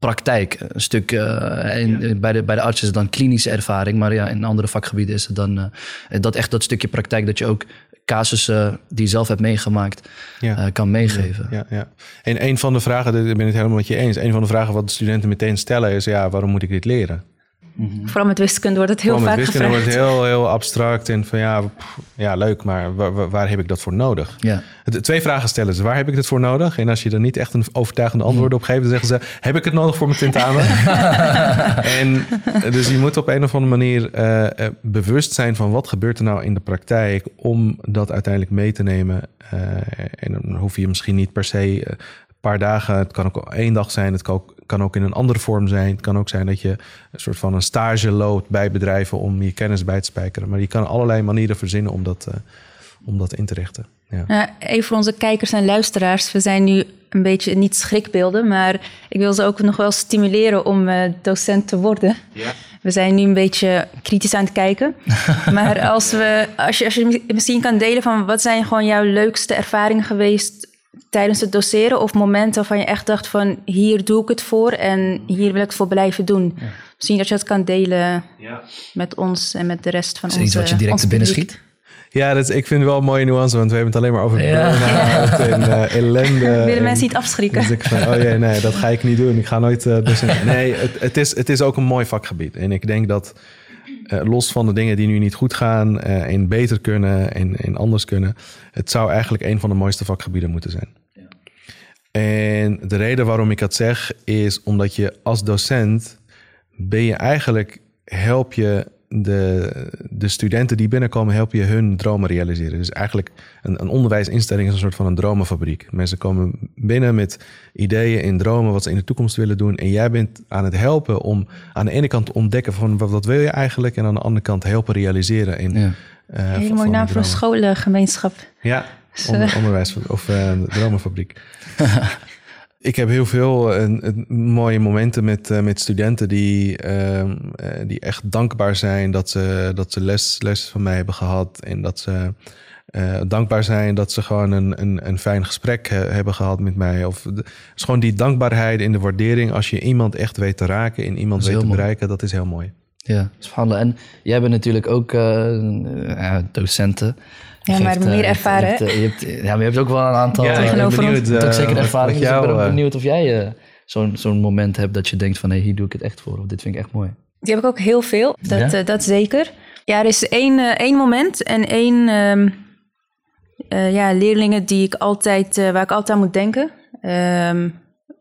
praktijk, een stuk eh, in- bij, de, bij de arts is het dan klinische ervaring, maar ja, in andere vakgebieden is het dan eh, dat echt dat stukje praktijk dat je ook casussen die je zelf hebt meegemaakt Ja. eh, kan meegeven. Ja, ja. En een van de vragen, daar ben ik het helemaal met je eens. Een van de vragen wat de studenten meteen stellen is: ja, waarom moet ik dit leren? Vooral met wiskunde wordt het heel met vaak wiskunde gevraagd. wordt het heel, heel abstract en van ja, pff, ja leuk, maar waar, waar- heb ik dat voor nodig? Ja. De Twee vragen stellen ze. Waar heb ik dit voor nodig? En als je er niet echt een overtuigende antwoord op geeft, dan zeggen ze: Heb ik het nodig voor mijn tentamen? en dus je moet op een of andere manier eh, eh, bewust zijn van wat gebeurt er nou in de praktijk om dat uiteindelijk mee te nemen. Eh, en dan hoef je misschien niet per se eh, paar dagen, het kan ook één dag zijn, het kan ook, kan ook in een andere vorm zijn. Het kan ook zijn dat je een soort van een stage loopt bij bedrijven om je kennis bij te spijkeren. Maar je kan allerlei manieren verzinnen om dat, eh, om dat in te richten. Ja. Even voor onze kijkers en luisteraars. We zijn nu een beetje niet schrikbeelden, maar ik wil ze ook nog wel stimuleren om eh, docent te worden. We zijn nu een beetje kritisch aan het kijken. maar als, we, als, je, als je misschien kan delen van wat zijn gewoon jouw leukste ervaringen geweest tijdens het doseren of momenten waarvan je echt dacht van hier doe ik het voor en hier wil ik het voor blijven doen. Misschien dat je dat kan delen met ons en met de rest van Is er onze iets wat je direct ons te binnen schiet? Ja, dat, is- ik vind het wel een mooie nuance, want we hebben het alleen maar over Ja. burn-out en eh, ellende. Willen en- mensen niet afschrikken? Dus ik van, oh jee, nee, dat ga ik niet doen. Ik ga nooit docent. Nee, het, het, is, het is ook een mooi vakgebied. En ik denk dat eh, los van de dingen die nu niet goed gaan eh, en beter kunnen en, en anders kunnen, het zou eigenlijk een van de mooiste vakgebieden moeten zijn. En de reden waarom ik dat zeg is omdat je als docent ben je eigenlijk help je de, de studenten die binnenkomen, help je hun dromen realiseren. Dus eigenlijk een, een onderwijsinstelling is een soort van een dromenfabriek. Mensen komen binnen met ideeën en dromen wat ze in de toekomst willen doen. En jij bent aan het helpen om aan de ene kant te ontdekken van wat, wat wil je eigenlijk. En aan de andere kant helpen realiseren. In, Ja. eh, Hele van- mooie naam voor scholengemeenschap. Ja, onder, onderwijs of eh, de dromenfabriek. ik heb heel veel eh, eh, mooie momenten met, eh, met studenten die, ehm, eh, die echt dankbaar zijn dat ze, dat ze les, les van mij hebben gehad. En dat ze dankbaar zijn dat ze gewoon een, een, een fijn gesprek hebben gehad met mij. Of de, is gewoon die dankbaarheid en de waardering als je iemand echt weet te raken en iemand Dat is weet te mooi. bereiken. Dat is heel mooi. Ja, subhanallah. En jij bent natuurlijk ook ja, docenten. Ja, maar eh, meer je hebt- ervaren, Je hebt, eh, je hebt- ja, maar je hebt ook wel een aantal... Ja, eh, ik ben benieuwd, eh, zeker ervaring. Dus ik ben jou, ook eh, benieuwd of jij eh, zo'n zo'n moment hebt dat je denkt van... hé, hier doe ik het echt voor. Of dit vind ik echt mooi. Die heb ik ook heel veel, dat, Ja? eh, dat zeker. Ja, er is één, eh, één moment en één ehm, eh, ja, leerlingen die ik altijd, eh, waar ik altijd aan moet denken. Ehm,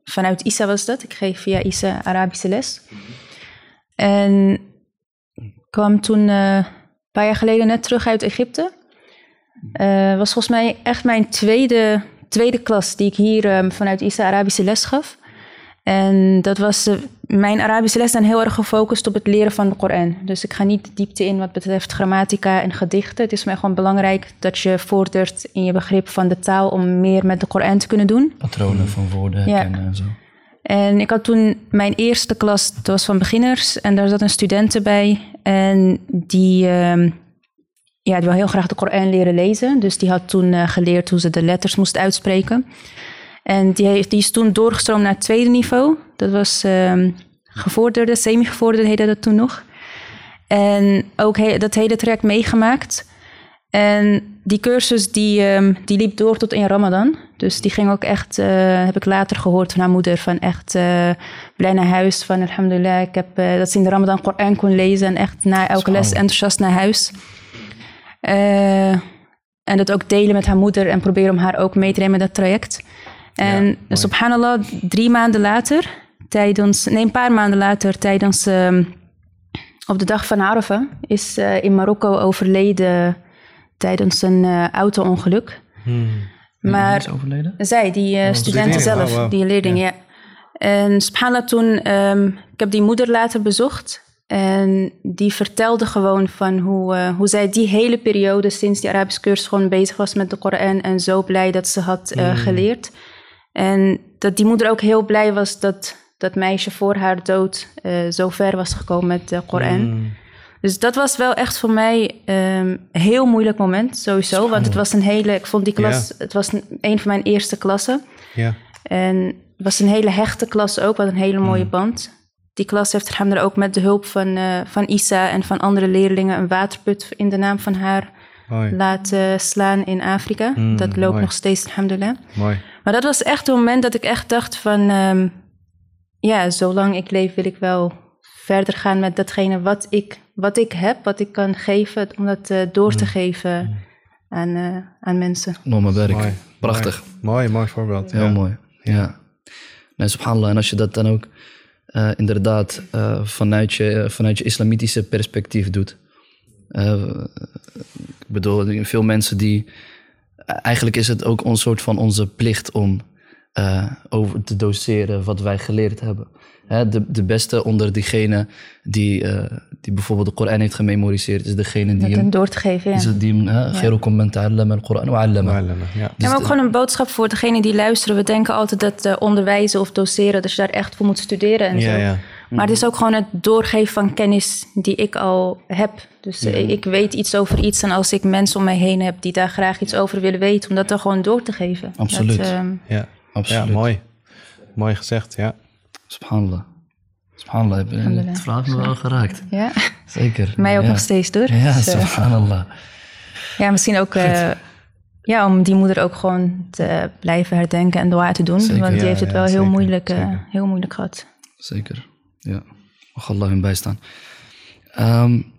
vanuit ISA was dat. Ik geef via ISA Arabische les. En kwam toen eh, een paar jaar geleden net terug uit Egypte. Uh, was volgens mij echt mijn tweede, tweede klas die ik hier um, vanuit ISA Arabische les gaf. En dat was uh, mijn Arabische les dan heel erg gefocust op het leren van de Koran. Dus ik ga niet diepte in wat betreft grammatica en gedichten. Het is mij gewoon belangrijk dat je vordert in je begrip van de taal om meer met de Koran te kunnen doen. Patronen van woorden ja. kennen en zo. En ik had toen mijn eerste klas, dat was van beginners. En daar zat een student bij. En die, uh, ja, die wil heel graag de Koran leren lezen. Dus die had toen uh, geleerd hoe ze de letters moest uitspreken. En die, heeft, die is toen doorgestroomd naar het tweede niveau. Dat was uh, gevorderde, semi-gevorderde heette dat toen nog. En ook he, dat hele traject meegemaakt. En die cursus die, um, die liep door tot in Ramadan. Dus die ging ook echt, uh, heb ik later gehoord van haar moeder, van echt uh, blij naar huis. Van alhamdulillah, ik heb dat ze in de Ramadan Koran kon lezen en echt na elke les enthousiast naar huis. En dat ook delen met haar moeder en proberen om haar ook mee te nemen dat traject. En ja, subhanallah, drie maanden later, tijdens, nee, een paar maanden later, tijdens, um, op de dag van Arafah, is in Marokko overleden tijdens een uh, auto-ongeluk. Hmm. Maar is overleden? zij, die uh, Oh, studenten zelf, Oh, wow. die leerlingen, ja. En subhanallah toen, um, ik heb die moeder later bezocht. En die vertelde gewoon van hoe, uh, hoe zij die hele periode sinds die Arabische cursus gewoon bezig was met de Koran. En zo blij dat ze had uh, Hmm. geleerd. En dat die moeder ook heel blij was dat dat meisje voor haar dood uh, zo ver was gekomen met de Koran. Hmm. Dus dat was wel echt voor mij um, een heel moeilijk moment, sowieso. Want het was een hele, ik vond die klas, het was een, van mijn eerste klassen. Ja. En het was een hele hechte klas ook, wat een hele mooie band. Die klas heeft alhamdulillah ook met de hulp van, uh, van Isa en van andere leerlingen een waterput in de naam van haar Mooi. laten slaan in Afrika. Mm, dat loopt mooi. nog steeds, alhamdulillah. Mooi. Maar dat was echt een moment dat ik echt dacht van... Um, ja, zolang ik leef wil ik wel verder gaan met datgene wat ik, wat ik heb, wat ik kan geven, om dat uh, door Mm. te geven aan, uh, aan mensen. Enorme werk. Mooi. Prachtig. Mooi, mooi, mooi voorbeeld. Heel ja. mooi. Ja. Nee, subhanallah. En als je dat dan ook uh, inderdaad uh, vanuit, je, vanuit je islamitische perspectief doet. Uh, ik bedoel, veel mensen die... Eigenlijk is het ook een soort van onze plicht om over te doseren wat wij geleerd hebben. Hè, de, de beste onder diegene die, die bijvoorbeeld de Koran heeft gememoriseerd, is degene die hem, hem door te geven. Ja. Is die hem ta'allama al-Quran wa 'allama. Ja. Maar ook gewoon een boodschap voor degene die luisteren. We denken altijd dat uh, onderwijzen of doseren, dat je daar echt voor moet studeren en ja, zo. Ja. Maar het is ook gewoon het doorgeven van kennis die ik al heb. Dus ja. ik weet iets over iets. En als ik mensen om mij heen heb die daar graag iets over willen weten, om dat dan gewoon door te geven. Absoluut. Dat, uh, ja. Absoluut. Ja, mooi. Mooi gezegd, ja. Subhanallah. Subhanallah, het verhaal me wel geraakt. Ja. Zeker. Mij ook ja. nog steeds door. Ja, dus, subhanallah. Ja, misschien ook uh, ja, om die moeder ook gewoon te blijven herdenken en dua te doen. Zeker. Want die Ja, heeft het wel heel, zeker, moeilijk, uh, heel moeilijk gehad. Zeker, ja. Mag Allah hem bijstaan. Um,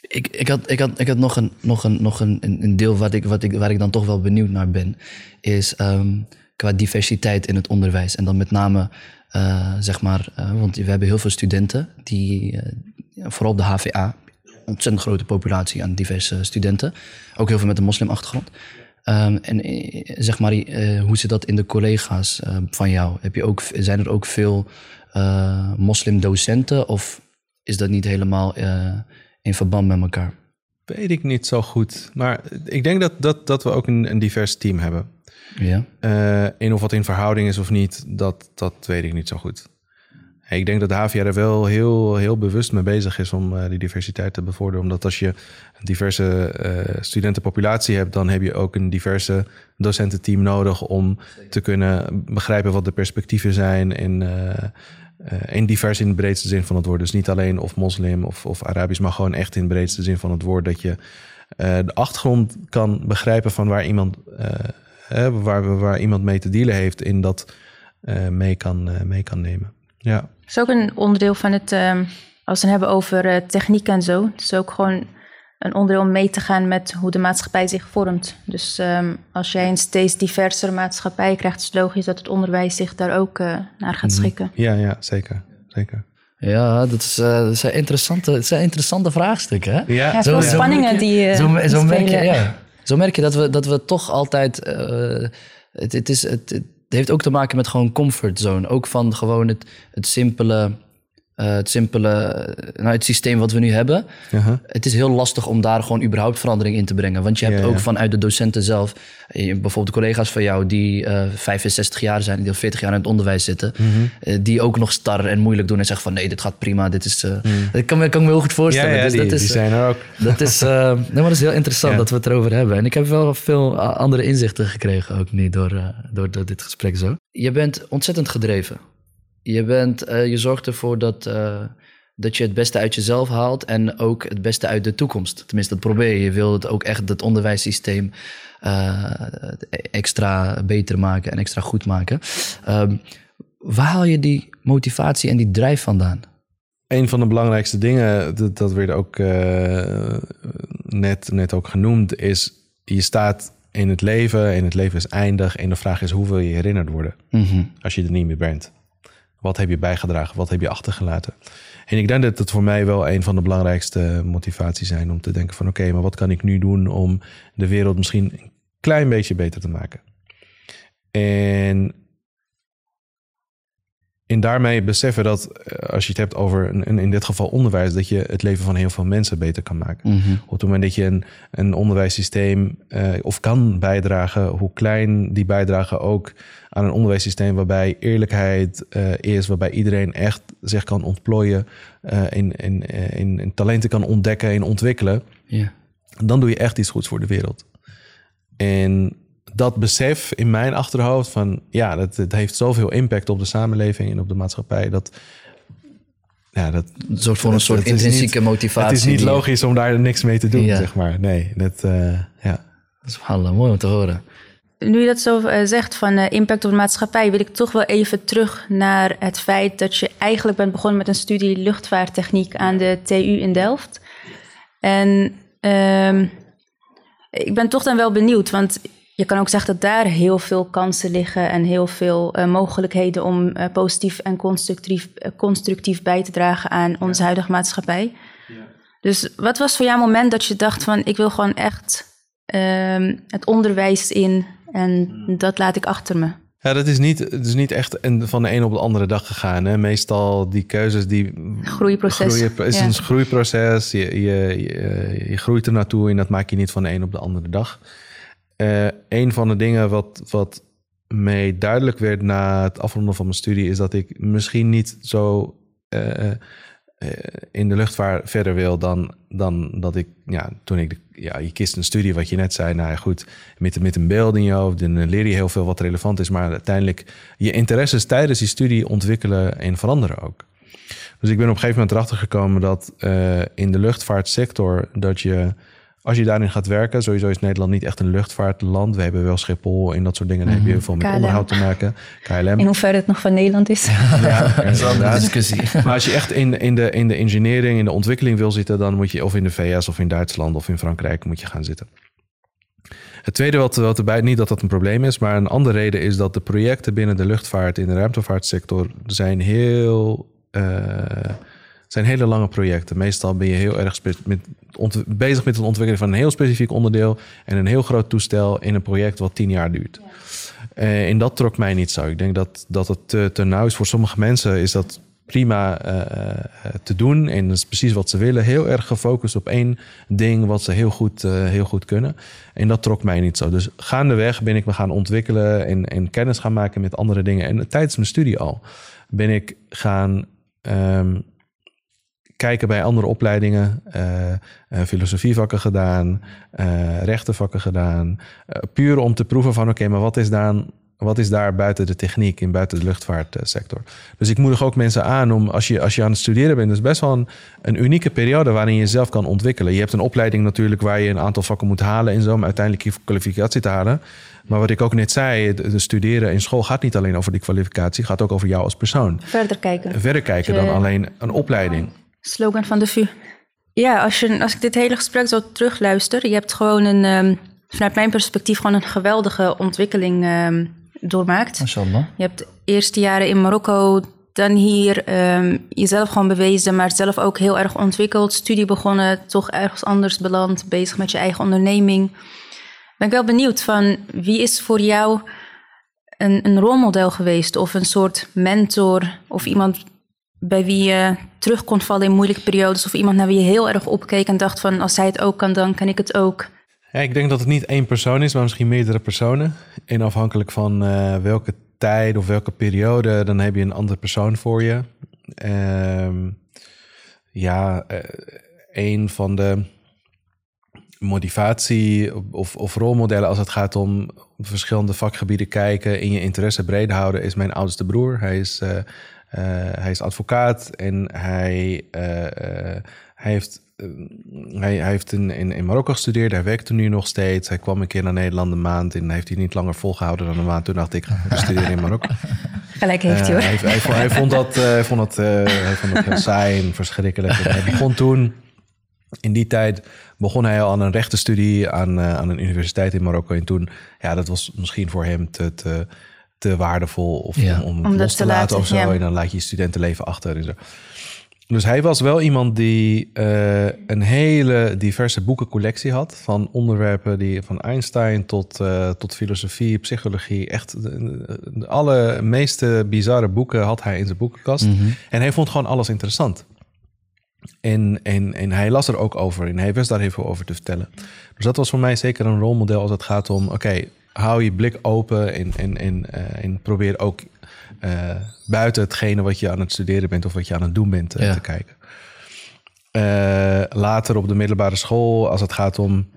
ik, ik, had, ik, had, ik had nog, een, nog, een, nog een, een deel wat ik, wat ik, waar ik dan toch wel benieuwd naar ben. Is um, qua diversiteit in het onderwijs. En dan met name, uh, zeg maar, uh, want we hebben heel veel studenten die, uh, vooral op de HVA, ontzettend grote populatie aan diverse studenten. Ook heel veel met een moslimachtergrond. Um, en zeg maar, hoe zit dat in de collega's van jou? Heb je ook, zijn er ook veel moslimdocenten of is dat niet helemaal in verband met elkaar? Weet ik niet zo goed. Maar ik denk dat, dat, dat we ook een, een divers team hebben. Ja. In of wat in verhouding is of niet, dat, dat weet ik niet zo goed. Ik denk dat de HVR er wel heel, heel bewust mee bezig is om uh, die diversiteit te bevorderen. Omdat als je een diverse uh, studentenpopulatie hebt, dan heb je ook een diverse docententeam nodig om te kunnen begrijpen wat de perspectieven zijn. En, uh, divers in de breedste zin van het woord. Dus niet alleen of moslim of, of Arabisch, maar gewoon echt in de breedste zin van het woord. Dat je de achtergrond kan begrijpen van waar iemand, waar, waar iemand mee te dealen heeft, in dat mee, kan, mee kan nemen. Ja. Het is ook een onderdeel van het, um, als we het hebben over uh, techniek en zo. Het is ook gewoon een onderdeel om mee te gaan met hoe de maatschappij zich vormt. Dus ehm, als jij een steeds diversere maatschappij krijgt, is het logisch dat het onderwijs zich daar ook uh, naar gaat schikken. Ja, ja, zeker. zeker. Ja, dat, is, uh, dat, zijn interessante, dat zijn interessante vraagstukken. Hè? Ja, ja veel spanningen die. Uh, zo, zo merk je, ja. Zo merk je dat we, dat we toch altijd. Uh, het, het, is, het, het heeft ook te maken met gewoon comfortzone. Ook van gewoon het, het simpele uh, het simpele, nou, het systeem wat we nu hebben. Uh -huh. Het is heel lastig om daar gewoon überhaupt verandering in te brengen. Want je hebt ja, ook ja. vanuit de docenten zelf, bijvoorbeeld collega's van jou die uh, 65 jaar zijn, die al 40 jaar in het onderwijs zitten, -huh. die ook nog star en moeilijk doen en zeggen van nee, dit gaat prima, dit is. -huh. Dat kan, kan ik me heel goed voorstellen. Ja, dus die, dat is, die zijn er ook. Dat is, nee, maar dat is heel interessant dat we het erover hebben. En ik heb wel veel andere inzichten gekregen, ook niet door, door, door dit gesprek zo. Je bent ontzettend gedreven. Je, bent, uh, je zorgt ervoor dat, uh, dat je het beste uit jezelf haalt en ook het beste uit de toekomst. Tenminste, dat probeer je. Je wil het ook echt het onderwijssysteem uh, extra beter maken en extra goed maken. Um, waar haal je die motivatie en die drijf vandaan? Een van de belangrijkste dingen, dat, dat werd ook net, net ook genoemd, is je staat in het leven en het leven is eindig. En de vraag is, hoe wil je herinnerd worden mm -hmm. als je er niet meer bent? Wat heb je bijgedragen? Wat heb je achtergelaten? En ik denk dat het voor mij wel een van de belangrijkste motivaties zijn om te denken van oké, maar wat kan ik nu doen om de wereld misschien een klein beetje beter te maken? En, en daarmee beseffen dat als je het hebt over een, in dit geval onderwijs, dat je het leven van heel veel mensen beter kan maken. Mm -hmm. Op het moment dat je een, een onderwijssysteem uh, of kan bijdragen, hoe klein die bijdrage ook aan een onderwijssysteem waarbij eerlijkheid uh, is, waarbij iedereen echt zich kan ontplooien, uh, in, in, in, in, talenten kan ontdekken en ontwikkelen, yeah. dan doe je echt iets goeds voor de wereld. En dat besef in mijn achterhoofd van ja, dat, het heeft zoveel impact op de samenleving en op de maatschappij. Dat, ja, dat zorgt voor een dat, soort intrinsieke niet, motivatie. Het is niet logisch om daar niks mee te doen, ja. zeg maar. Nee, dat, uh, ja. Dat is wel mooi om te horen. Nu je dat zo uh, zegt van uh, impact op de maatschappij, wil ik toch wel even terug naar het feit dat je eigenlijk bent begonnen met een studie luchtvaarttechniek aan de TU in Delft. En um, ik ben toch dan wel benieuwd, want je kan ook zeggen dat daar heel veel kansen liggen en heel veel uh, mogelijkheden om uh, positief en constructief, uh, constructief bij te dragen aan onze ja. huidige maatschappij. Ja. Dus wat was voor jou een moment dat je dacht van ik wil gewoon echt um, het onderwijs in en dat laat ik achter me? Ja, dat is niet, het is niet echt van de een op de andere dag gegaan. Hè? Meestal die keuzes die... Groeiproces. Groeien, is ja. een groeiproces. Je, je, je, je groeit er naartoe en dat maak je niet van de een op de andere dag. Uh, een van de dingen wat, wat mij duidelijk werd na het afronden van mijn studie... is dat ik misschien niet zo uh, uh, in de luchtvaart verder wil dan, dan dat ik... Ja, toen ik... Ja, je kiest een studie, wat je net zei. Nou goed, met, met een beeld in je hoofd... dan leer je heel veel wat relevant is. Maar uiteindelijk je interesses tijdens die studie ontwikkelen en veranderen ook. Dus ik ben op een gegeven moment erachter gekomen dat in de luchtvaartsector... dat je als je daarin gaat werken, sowieso is Nederland niet echt een luchtvaartland. We hebben wel Schiphol en dat soort dingen. Dan heb je heel veel met KLM. onderhoud te maken. KLM. In hoeverre het nog van Nederland is. Ja, dat is een discussie. Maar als je echt in, in, de, in de engineering, in de ontwikkeling wil zitten, dan moet je of in de VS of in Duitsland of in Frankrijk moet je gaan zitten. Het tweede wat, wat erbij, niet dat dat een probleem is, maar een andere reden is dat de projecten binnen de luchtvaart, in de ruimtevaartsector, zijn heel. Uh, zijn hele lange projecten. Meestal ben je heel erg met, bezig met het ontwikkelen van een heel specifiek onderdeel en een heel groot toestel in een project wat tien jaar duurt. Ja. Uh, en dat trok mij niet zo. Ik denk dat, dat het te, te nauw is voor sommige mensen. Is dat prima uh, te doen en dat is precies wat ze willen. Heel erg gefocust op één ding wat ze heel goed, uh, heel goed kunnen. En dat trok mij niet zo. Dus gaandeweg ben ik me gaan ontwikkelen en, en kennis gaan maken met andere dingen. En tijdens mijn studie al ben ik gaan um, kijken bij andere opleidingen. Uh, uh, filosofievakken gedaan, uh, rechtenvakken gedaan. puur om te proeven van oké, okay, maar wat is, dan, wat is daar buiten de techniek en buiten de luchtvaartsector? Dus ik moedig ook mensen aan om als je, als je aan het studeren bent, dat is best wel een, een unieke periode waarin je jezelf kan ontwikkelen. Je hebt een opleiding natuurlijk waar je een aantal vakken moet halen en zo om uiteindelijk je kwalificatie te halen. Maar wat ik ook net zei, de studeren in school gaat niet alleen over die kwalificatie, gaat ook over jou als persoon. Verder kijken. Verder kijken dan alleen een opleiding. Slogan van de VU. Ja, als, je, als ik dit hele gesprek zo terugluister, je hebt gewoon een, ehm, vanuit mijn perspectief, gewoon een geweldige ontwikkeling ehm, doormaakt. Mashallah. Je hebt de eerste jaren in Marokko, dan hier ehm, jezelf gewoon bewezen, maar zelf ook heel erg ontwikkeld. Studie begonnen, toch ergens anders beland, bezig met je eigen onderneming. Ben ik wel benieuwd van wie is voor jou een, een rolmodel geweest of een soort mentor of iemand bij wie je terug kon vallen in moeilijke periodes of iemand naar wie je heel erg opkeek en dacht van als zij het ook kan, dan kan ik het ook. Ik denk dat het niet één persoon is, maar misschien meerdere personen. En afhankelijk van eh, welke tijd of welke periode, dan heb je een andere persoon voor je. Ehm, ja, eh, een van de motivatie of, rolmodellen als het gaat om verschillende vakgebieden kijken, in je interesse breed houden, is mijn oudste broer. Hij is, uh, uh, hij is advocaat en hij, uh, hij heeft. Hij, hij heeft in, in, in Marokko gestudeerd, hij werkt er nu nog steeds. Hij kwam een keer naar Nederland een maand en heeft hij niet langer volgehouden dan een maand. Toen dacht ik, ga studeren in Marokko. Gelijk heeft hij hoor. Hij, hij, hij, vond dat, hij, vond dat, hij vond dat heel saai en verschrikkelijk. En hij begon toen in die tijd begon hij al aan een rechtenstudie aan, uh, aan een universiteit in Marokko. En toen, ja, dat was misschien voor hem te, te, te waardevol of Ja. om, om, Om dat los te te laten, laten, of zo. ja. En dan laat je je studentenleven achter en zo. Dus hij was wel iemand die eh, een hele diverse boekencollectie had. Van onderwerpen die van Einstein tot, eh, tot filosofie, psychologie. Echt de, de alle meeste bizarre boeken had hij in zijn boekenkast. En hij vond gewoon alles interessant. En, en, en hij las er ook over en hij wist daar heel veel over te vertellen. Dus dat was voor mij zeker een rolmodel als het gaat om... oké, hou je blik open en, en, en, eh, en probeer ook eh, buiten hetgene wat je aan het studeren bent... of wat je aan het doen bent eh, Ja. te kijken. Later op de middelbare school, als het gaat om,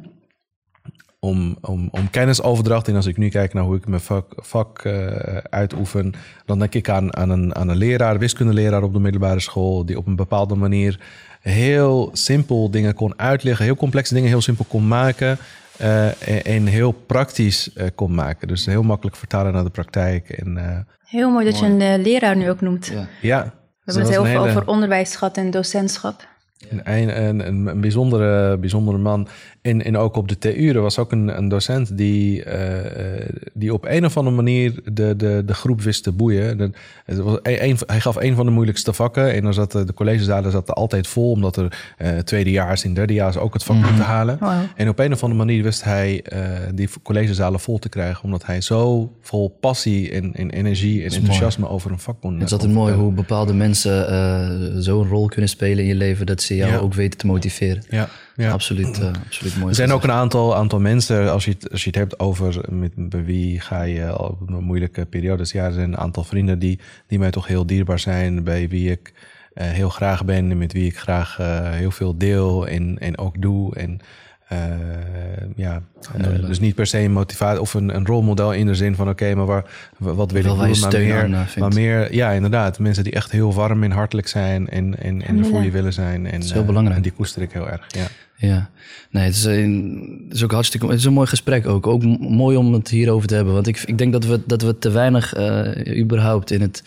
om, om, om kennisoverdracht... en als ik nu kijk naar hoe ik mijn vak, vak uitoefen... dan denk ik aan, aan, een, aan een leraar, wiskundeleraar op de middelbare school... die op een bepaalde manier heel simpel dingen kon uitleggen... heel complexe dingen heel simpel kon maken... eh, en, heel praktisch eh, kon maken. Dus heel makkelijk vertalen naar de praktijk. En, eh, Heel mooi dat je een eh, leraar nu ook noemt. Ja. ja, We dus hebben het heel veel hele- over onderwijs gehad en docentschap. Een, een, een, een bijzondere, bijzondere man. En, en ook op de TU, er was ook een, een docent die, eh, eh, die op een of andere manier de, de, de groep wist te boeien. De, het was een, een- hij gaf een van de moeilijkste vakken. En dan zat de, de collegezalen zaten altijd vol, omdat er eh tweedejaars en derdejaars ook het vak moeten halen. Wauw. En op een of andere manier wist hij die collegezalen vol te krijgen, omdat hij zo vol passie en, en energie en enthousiasme over een vak kon. Het is altijd mooi hoe bepaalde mensen zo'n rol kunnen spelen in je leven dat ze jou Ja. ook weten te motiveren. Ja, ja. Absoluut, eh, absoluut mooi. Er zijn ook een aantal, aantal mensen, als je, het, als je het hebt over met, bij wie ga je op een moeilijke periodes. Ja, er zijn een aantal vrienden die, die mij toch heel dierbaar zijn, bij wie ik eh, heel graag ben en met wie ik graag eh, heel veel deel en, en ook doe. En ja, eh, dus niet per se een motivatie of een, een rolmodel in de zin van oké, maar waar, wat wil Wel ik doen, maar meer, aan, eh, maar meer, ja, inderdaad, mensen die echt heel warm en hartelijk zijn en, en, en er voor je willen zijn. En, is heel eh, belangrijk. en die koester ik heel erg, ja. Ja, nee, het is, een, het is ook hartstikke het is een mooi gesprek ook. Ook mooi om het hierover te hebben. Want ik, ik denk dat we, dat we te weinig, eh, überhaupt in, het,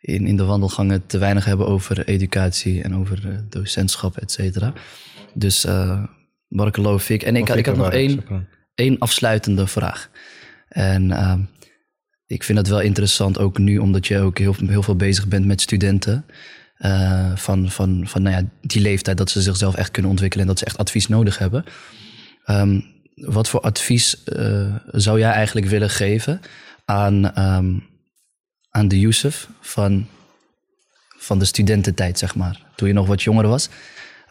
in, in de wandelgangen, te weinig hebben over educatie en over eh, docentschap, et cetera. Dus, uh, Barakallahu fik. En ik, ik had nog één, één afsluitende vraag. En uh, ik vind het wel interessant, ook nu, omdat je ook heel, heel veel bezig bent met studenten. Uh, van van, van nou ja, die leeftijd dat ze zichzelf echt kunnen ontwikkelen en dat ze echt advies nodig hebben. Um, wat voor advies uh, zou jij eigenlijk willen geven aan, um, aan de Yusuf van, van de studententijd, zeg maar? Toen je nog wat jonger was.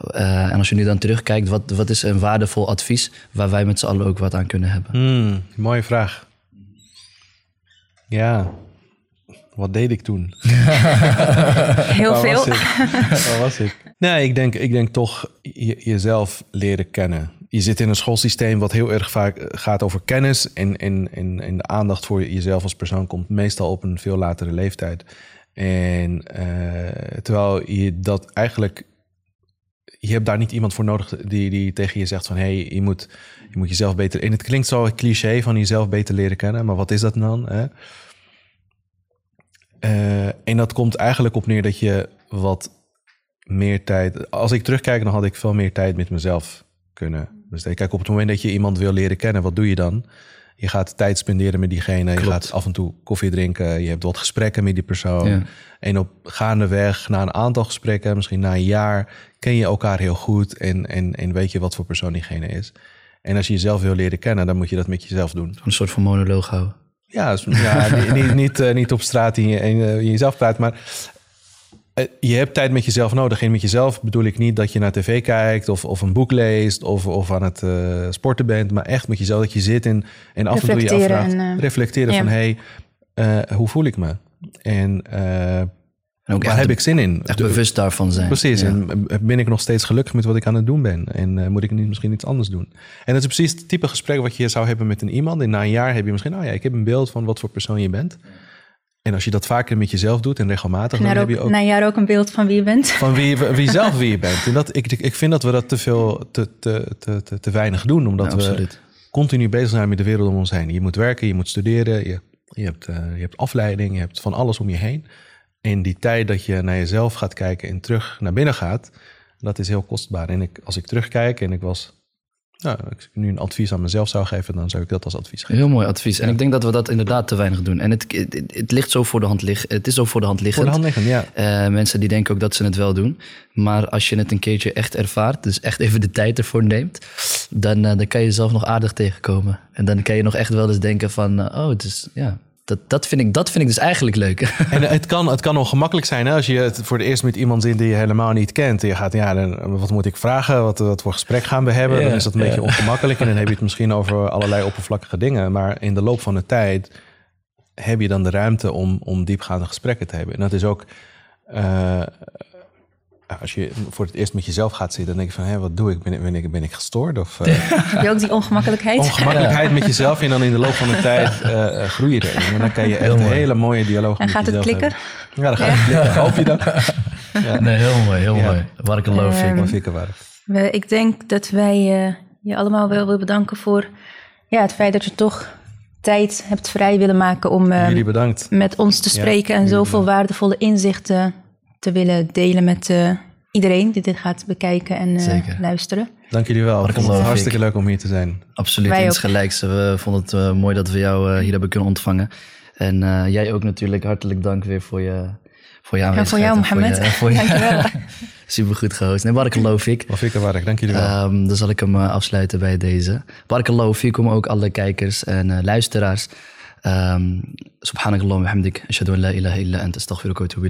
Uh, en als je nu dan terugkijkt, wat, wat is een waardevol advies waar wij met z'n allen ook wat aan kunnen hebben? Hmm, mooie vraag. Ja, wat deed ik toen? Heel Waar veel. Was Waar was ik? Nee, ik denk, ik denk toch je, jezelf leren kennen. Je zit in een schoolsysteem wat heel erg vaak gaat over kennis. En, en, en, en de aandacht voor jezelf als persoon komt meestal op een veel latere leeftijd. En uh, terwijl je dat eigenlijk. Je hebt daar niet iemand voor nodig die, die tegen je zegt van hé, hey, je, moet, je moet jezelf beter. En het klinkt zo cliché van jezelf beter leren kennen, maar wat is dat dan? Hè? Uh, en dat komt eigenlijk op neer dat je wat meer tijd... Als ik terugkijk, dan had ik veel meer tijd met mezelf kunnen besteden. Kijk, op het moment dat je iemand wil leren kennen, wat doe je dan? Je gaat tijd spenderen met diegene. Je gaat af en toe koffie drinken. Je hebt wat gesprekken met die persoon. Ja. En op gaandeweg, na een aantal gesprekken, misschien na een jaar, ken je elkaar heel goed en, en, en weet je wat voor persoon diegene is. En als je jezelf wil leren kennen, dan moet je dat met jezelf doen. Een soort van monoloog houden. Ja, ja niet, niet, niet, eh, niet op straat in, je, in, eh, in jezelf praat, maar eh, je hebt tijd met jezelf nodig. En met jezelf bedoel ik niet dat je naar tv kijkt of, of een boek leest of, of aan het eh, sporten bent, maar echt met jezelf dat je zit en, en af en toe je Reflecteren afvraagt, en, eh, reflecteren ja. van hé, hey, eh, hoe voel ik me? En eh, En ook waar heb ik zin in? echt bewust daarvan zijn. Precies, Ja. en ben ik nog steeds gelukkig met wat ik aan het doen ben? En eh, moet ik niet, misschien iets anders doen? En dat is precies het type gesprek wat je zou hebben met een iemand. En na een jaar heb je misschien, oh ja, ik heb een beeld van wat voor persoon je bent. En als je dat vaker met jezelf doet en regelmatig, dan Na, heb je ook na een jaar ook een beeld van wie je bent. van wie, wie zelf wie je bent. En dat, ik, ik vind dat we dat te veel, te, te, te, te, te weinig doen, omdat Ja, we continu bezig zijn met de wereld om ons heen. Je moet werken, je moet studeren, je, je, hebt, eh, je hebt afleiding, je hebt van alles om je heen. En die tijd dat je naar jezelf gaat kijken en terug naar binnen gaat, dat is heel kostbaar. En ik, als ik terugkijk en ik was, nou, als ik nu een advies aan mezelf zou geven, dan zou ik dat als advies geven. Heel mooi advies. En ik denk dat we dat inderdaad te weinig doen. En het, het, het ligt zo voor de hand liggen. Het is zo voor de hand Voor liggend. de hand liggen, ja. Eh, mensen die denken ook dat ze het wel doen. Maar als je het een keertje echt ervaart, dus echt even de tijd ervoor neemt, dan, eh, dan kan je jezelf nog aardig tegenkomen. En dan kan je nog echt wel eens denken van, eh, oh, het is, ja, dat, dat, vind ik, dat vind ik dus eigenlijk leuk. En het kan, het kan ongemakkelijk zijn hè, als je het voor het eerst met iemand zit die je helemaal niet kent. En je gaat, ja, dan, wat moet ik vragen? Wat, wat voor gesprek gaan we hebben? Dan is dat een beetje ongemakkelijk. En dan heb je het misschien over allerlei oppervlakkige dingen. Maar in de loop van de tijd heb je dan de ruimte om, om diepgaande gesprekken te hebben. En dat is ook. eh, als je voor het eerst met jezelf gaat zitten, dan denk je van, hé, wat doe ik? Ben, ik- ben, ik, ben ik gestoord? Of eh, Heb je ook die ongemakkelijkheid? ongemakkelijkheid met jezelf. En dan in de loop van de tijd eh, eh, groei je erin. En dan kan je echt een hele mooie dialoog En gaat het klikken? hebben. Ja, dan gaat het klikken. Hoop je dat? Nee, heel mooi, heel Ja. mooi. Waar ik Ehm, ik. Maar vind ik waar. We- Ik denk dat wij eh, je allemaal wel willen bedanken voor ja, het feit dat je toch tijd hebt vrij willen maken om eh, Jullie bedankt. met ons te Ja, spreken en zoveel waardevolle inzichten te willen delen met eh, iedereen die dit gaat bekijken en eh, Zeker. luisteren. Dank jullie wel. Ik vond het hartstikke ik. leuk om hier te zijn. Absoluut, Wij ook. insgelijks. We vonden het eh, mooi dat we jou eh, hier hebben kunnen ontvangen. En eh, jij ook natuurlijk hartelijk dank weer voor je, voor aanwezigheid. voor jou, Mohammed. je- voor je-. Supergoed gehost. Nee, Barakallahu fik. Waar. Dank jullie wel. Ehm, dan zal ik hem afsluiten bij deze. Barakallahu fikum ook alle kijkers en eh, luisteraars. Um, Subhanakallah wa hamdik. Ashhadu an la ilaha illa anta astaghfiruka wa